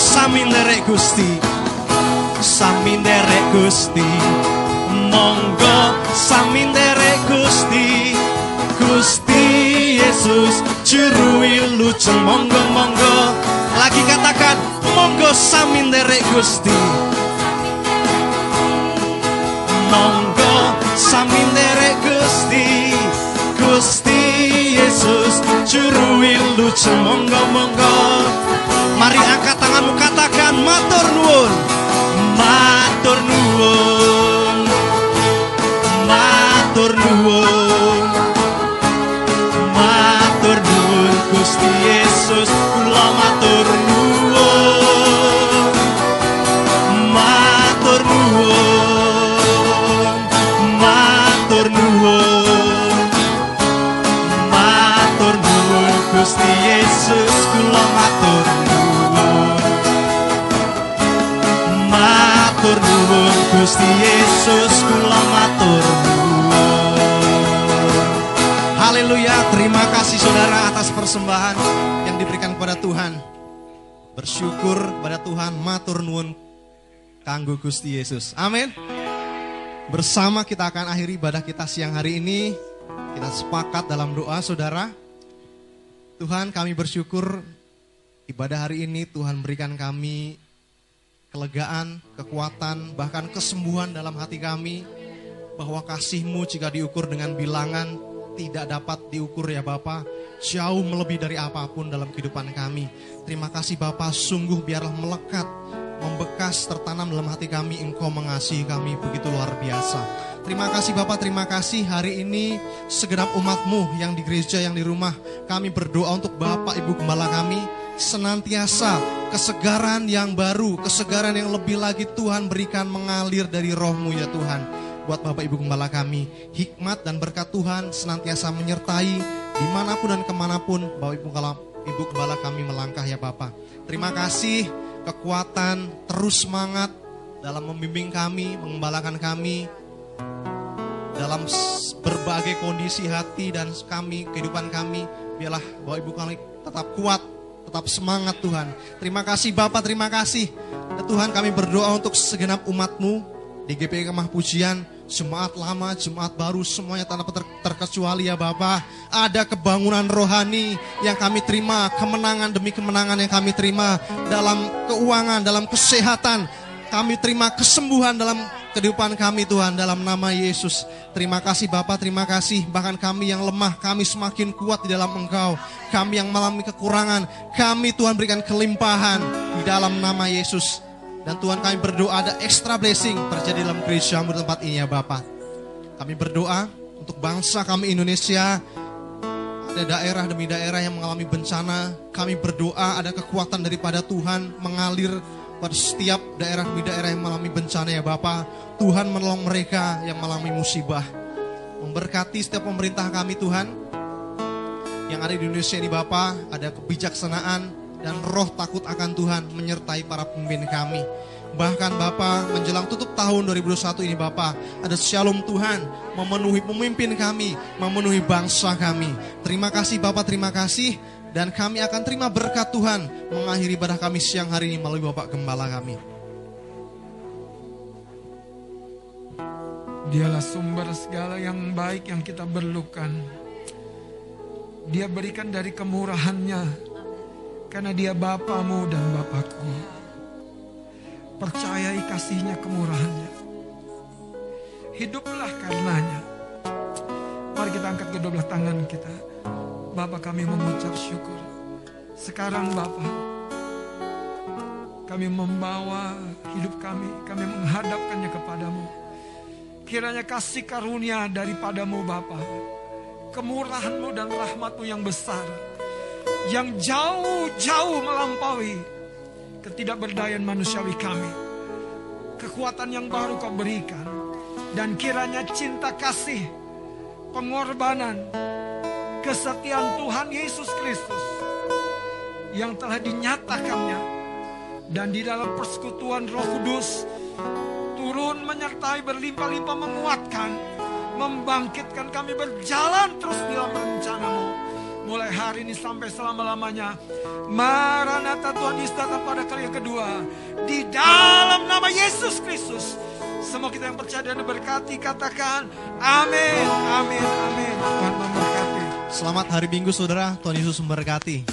Speaker 1: sami nderek Gusti. Sami nderek Gusti. Monggo sami nderek Gusti. Gusti Yesus juru wilujeng. Monggo monggo. Lagi katakan monggo sami nderek Gusti. Monggo sami nderek Gusti. Gusti Yesus juru wilujeng. Monggo monggo mari angkat tanganmu katakan matur nuwun. Matur nuwun Gusti Yesus kula matur Haleluya, terima kasih saudara atas persembahan yang diberikan kepada Tuhan. Bersyukur kepada Tuhan, matur nuwun kanggo Gusti Yesus. Amin. Bersama kita akan akhiri ibadah kita siang hari ini. Kita sepakat dalam doa saudara. Tuhan kami bersyukur ibadah hari ini Tuhan berikan kami kelegaan, kekuatan, bahkan kesembuhan dalam hati kami. Bahwa kasihmu jika diukur dengan bilangan tidak dapat diukur ya Bapa. Jauh melebihi dari apa pun dalam kehidupan kami. Terima kasih Bapa, sungguh biarlah melekat, membekas, tertanam dalam hati kami. Engkau mengasihi kami begitu luar biasa. Terima kasih Bapak, terima kasih hari ini segenap umatmu yang di gereja, yang di rumah. Kami berdoa untuk Bapak Ibu Gembala kami senantiasa kesegaran yang baru, kesegaran yang lebih lagi Tuhan berikan mengalir dari rohmu ya Tuhan. Buat Bapak Ibu Gembala kami, hikmat dan berkat Tuhan senantiasa menyertai di mana pun dan ke mana pun Bapak Ibu Gembala, Ibu Gembala kami melangkah ya Bapak. Terima kasih kekuatan, terus semangat dalam membimbing kami, mengembalakan kami, dalam berbagai kondisi hati dan kami, kehidupan kami, biarlah Bapak Ibu kami tetap kuat, tetap semangat Tuhan. Terima kasih Bapak, terima kasih. Dan Tuhan kami berdoa untuk segenap umatmu di GPI Kemah Pujian, Jemaat lama, jemaat baru, semuanya tanpa ter- terkecuali ya Bapak. Ada kebangunan rohani yang kami terima, kemenangan demi kemenangan yang kami terima dalam keuangan, dalam kesehatan. Kami terima kesembuhan dalam kehidupan kami Tuhan dalam nama Yesus. Terima kasih Bapak, terima kasih. Bahkan kami yang lemah, kami semakin kuat di dalam Engkau. Kami yang mengalami kekurangan, kami Tuhan berikan kelimpahan di dalam nama Yesus. Dan Tuhan kami berdoa ada extra blessing terjadi dalam gerejamu di tempat ini ya Bapak. Kami berdoa untuk bangsa kami Indonesia, ada daerah demi daerah yang mengalami bencana. Kami berdoa ada kekuatan daripada Tuhan mengalir pada setiap daerah demi daerah yang mengalami bencana ya Bapak. Tuhan menolong mereka yang mengalami musibah. Memberkati setiap pemerintah kami Tuhan. Yang ada di Indonesia ini Bapak, ada kebijaksanaan dan roh takut akan Tuhan menyertai para pemimpin kami. Bahkan Bapak menjelang tutup tahun 2021 ini Bapak ada shalom Tuhan memenuhi pemimpin kami, memenuhi bangsa kami. Terima kasih Bapak, terima kasih dan kami akan terima berkat Tuhan mengakhiri ibadah kami siang hari ini melalui Bapak Gembala kami.
Speaker 3: Dialah sumber segala yang baik yang kita perlukan. Dia berikan dari kemurahannya. Karena dia Bapamu dan Bapakku. Percayai kasihnya kemurahannya. Hiduplah karenanya. Mari kita angkat kedua belah tangan kita. Bapak kami mengucap syukur. Sekarang Bapak, kami membawa hidup kami, kami menghadapkannya kepadamu. Kiranya kasih karunia daripadamu Bapa, kemurahanmu dan rahmatmu yang besar, yang jauh-jauh melampaui ketidakberdayaan manusiawi kami. Kekuatan yang baru kau berikan, dan kiranya cinta kasih, pengorbanan, kesetiaan Tuhan Yesus Kristus yang telah dinyatakannya dan di dalam persekutuan Roh Kudus turun menyertai berlimpah-limpah menguatkan membangkitkan kami berjalan terus dalam rencanamu. Mulai hari ini sampai selama-lamanya Maranatha Tuhan Yesus datang pada kali yang kedua. Di dalam nama Yesus Kristus semua kita yang percaya dan berkati katakan amin amin amin. Tuhan memberkati
Speaker 1: Selamat hari Minggu saudara, Tuhan Yesus memberkati.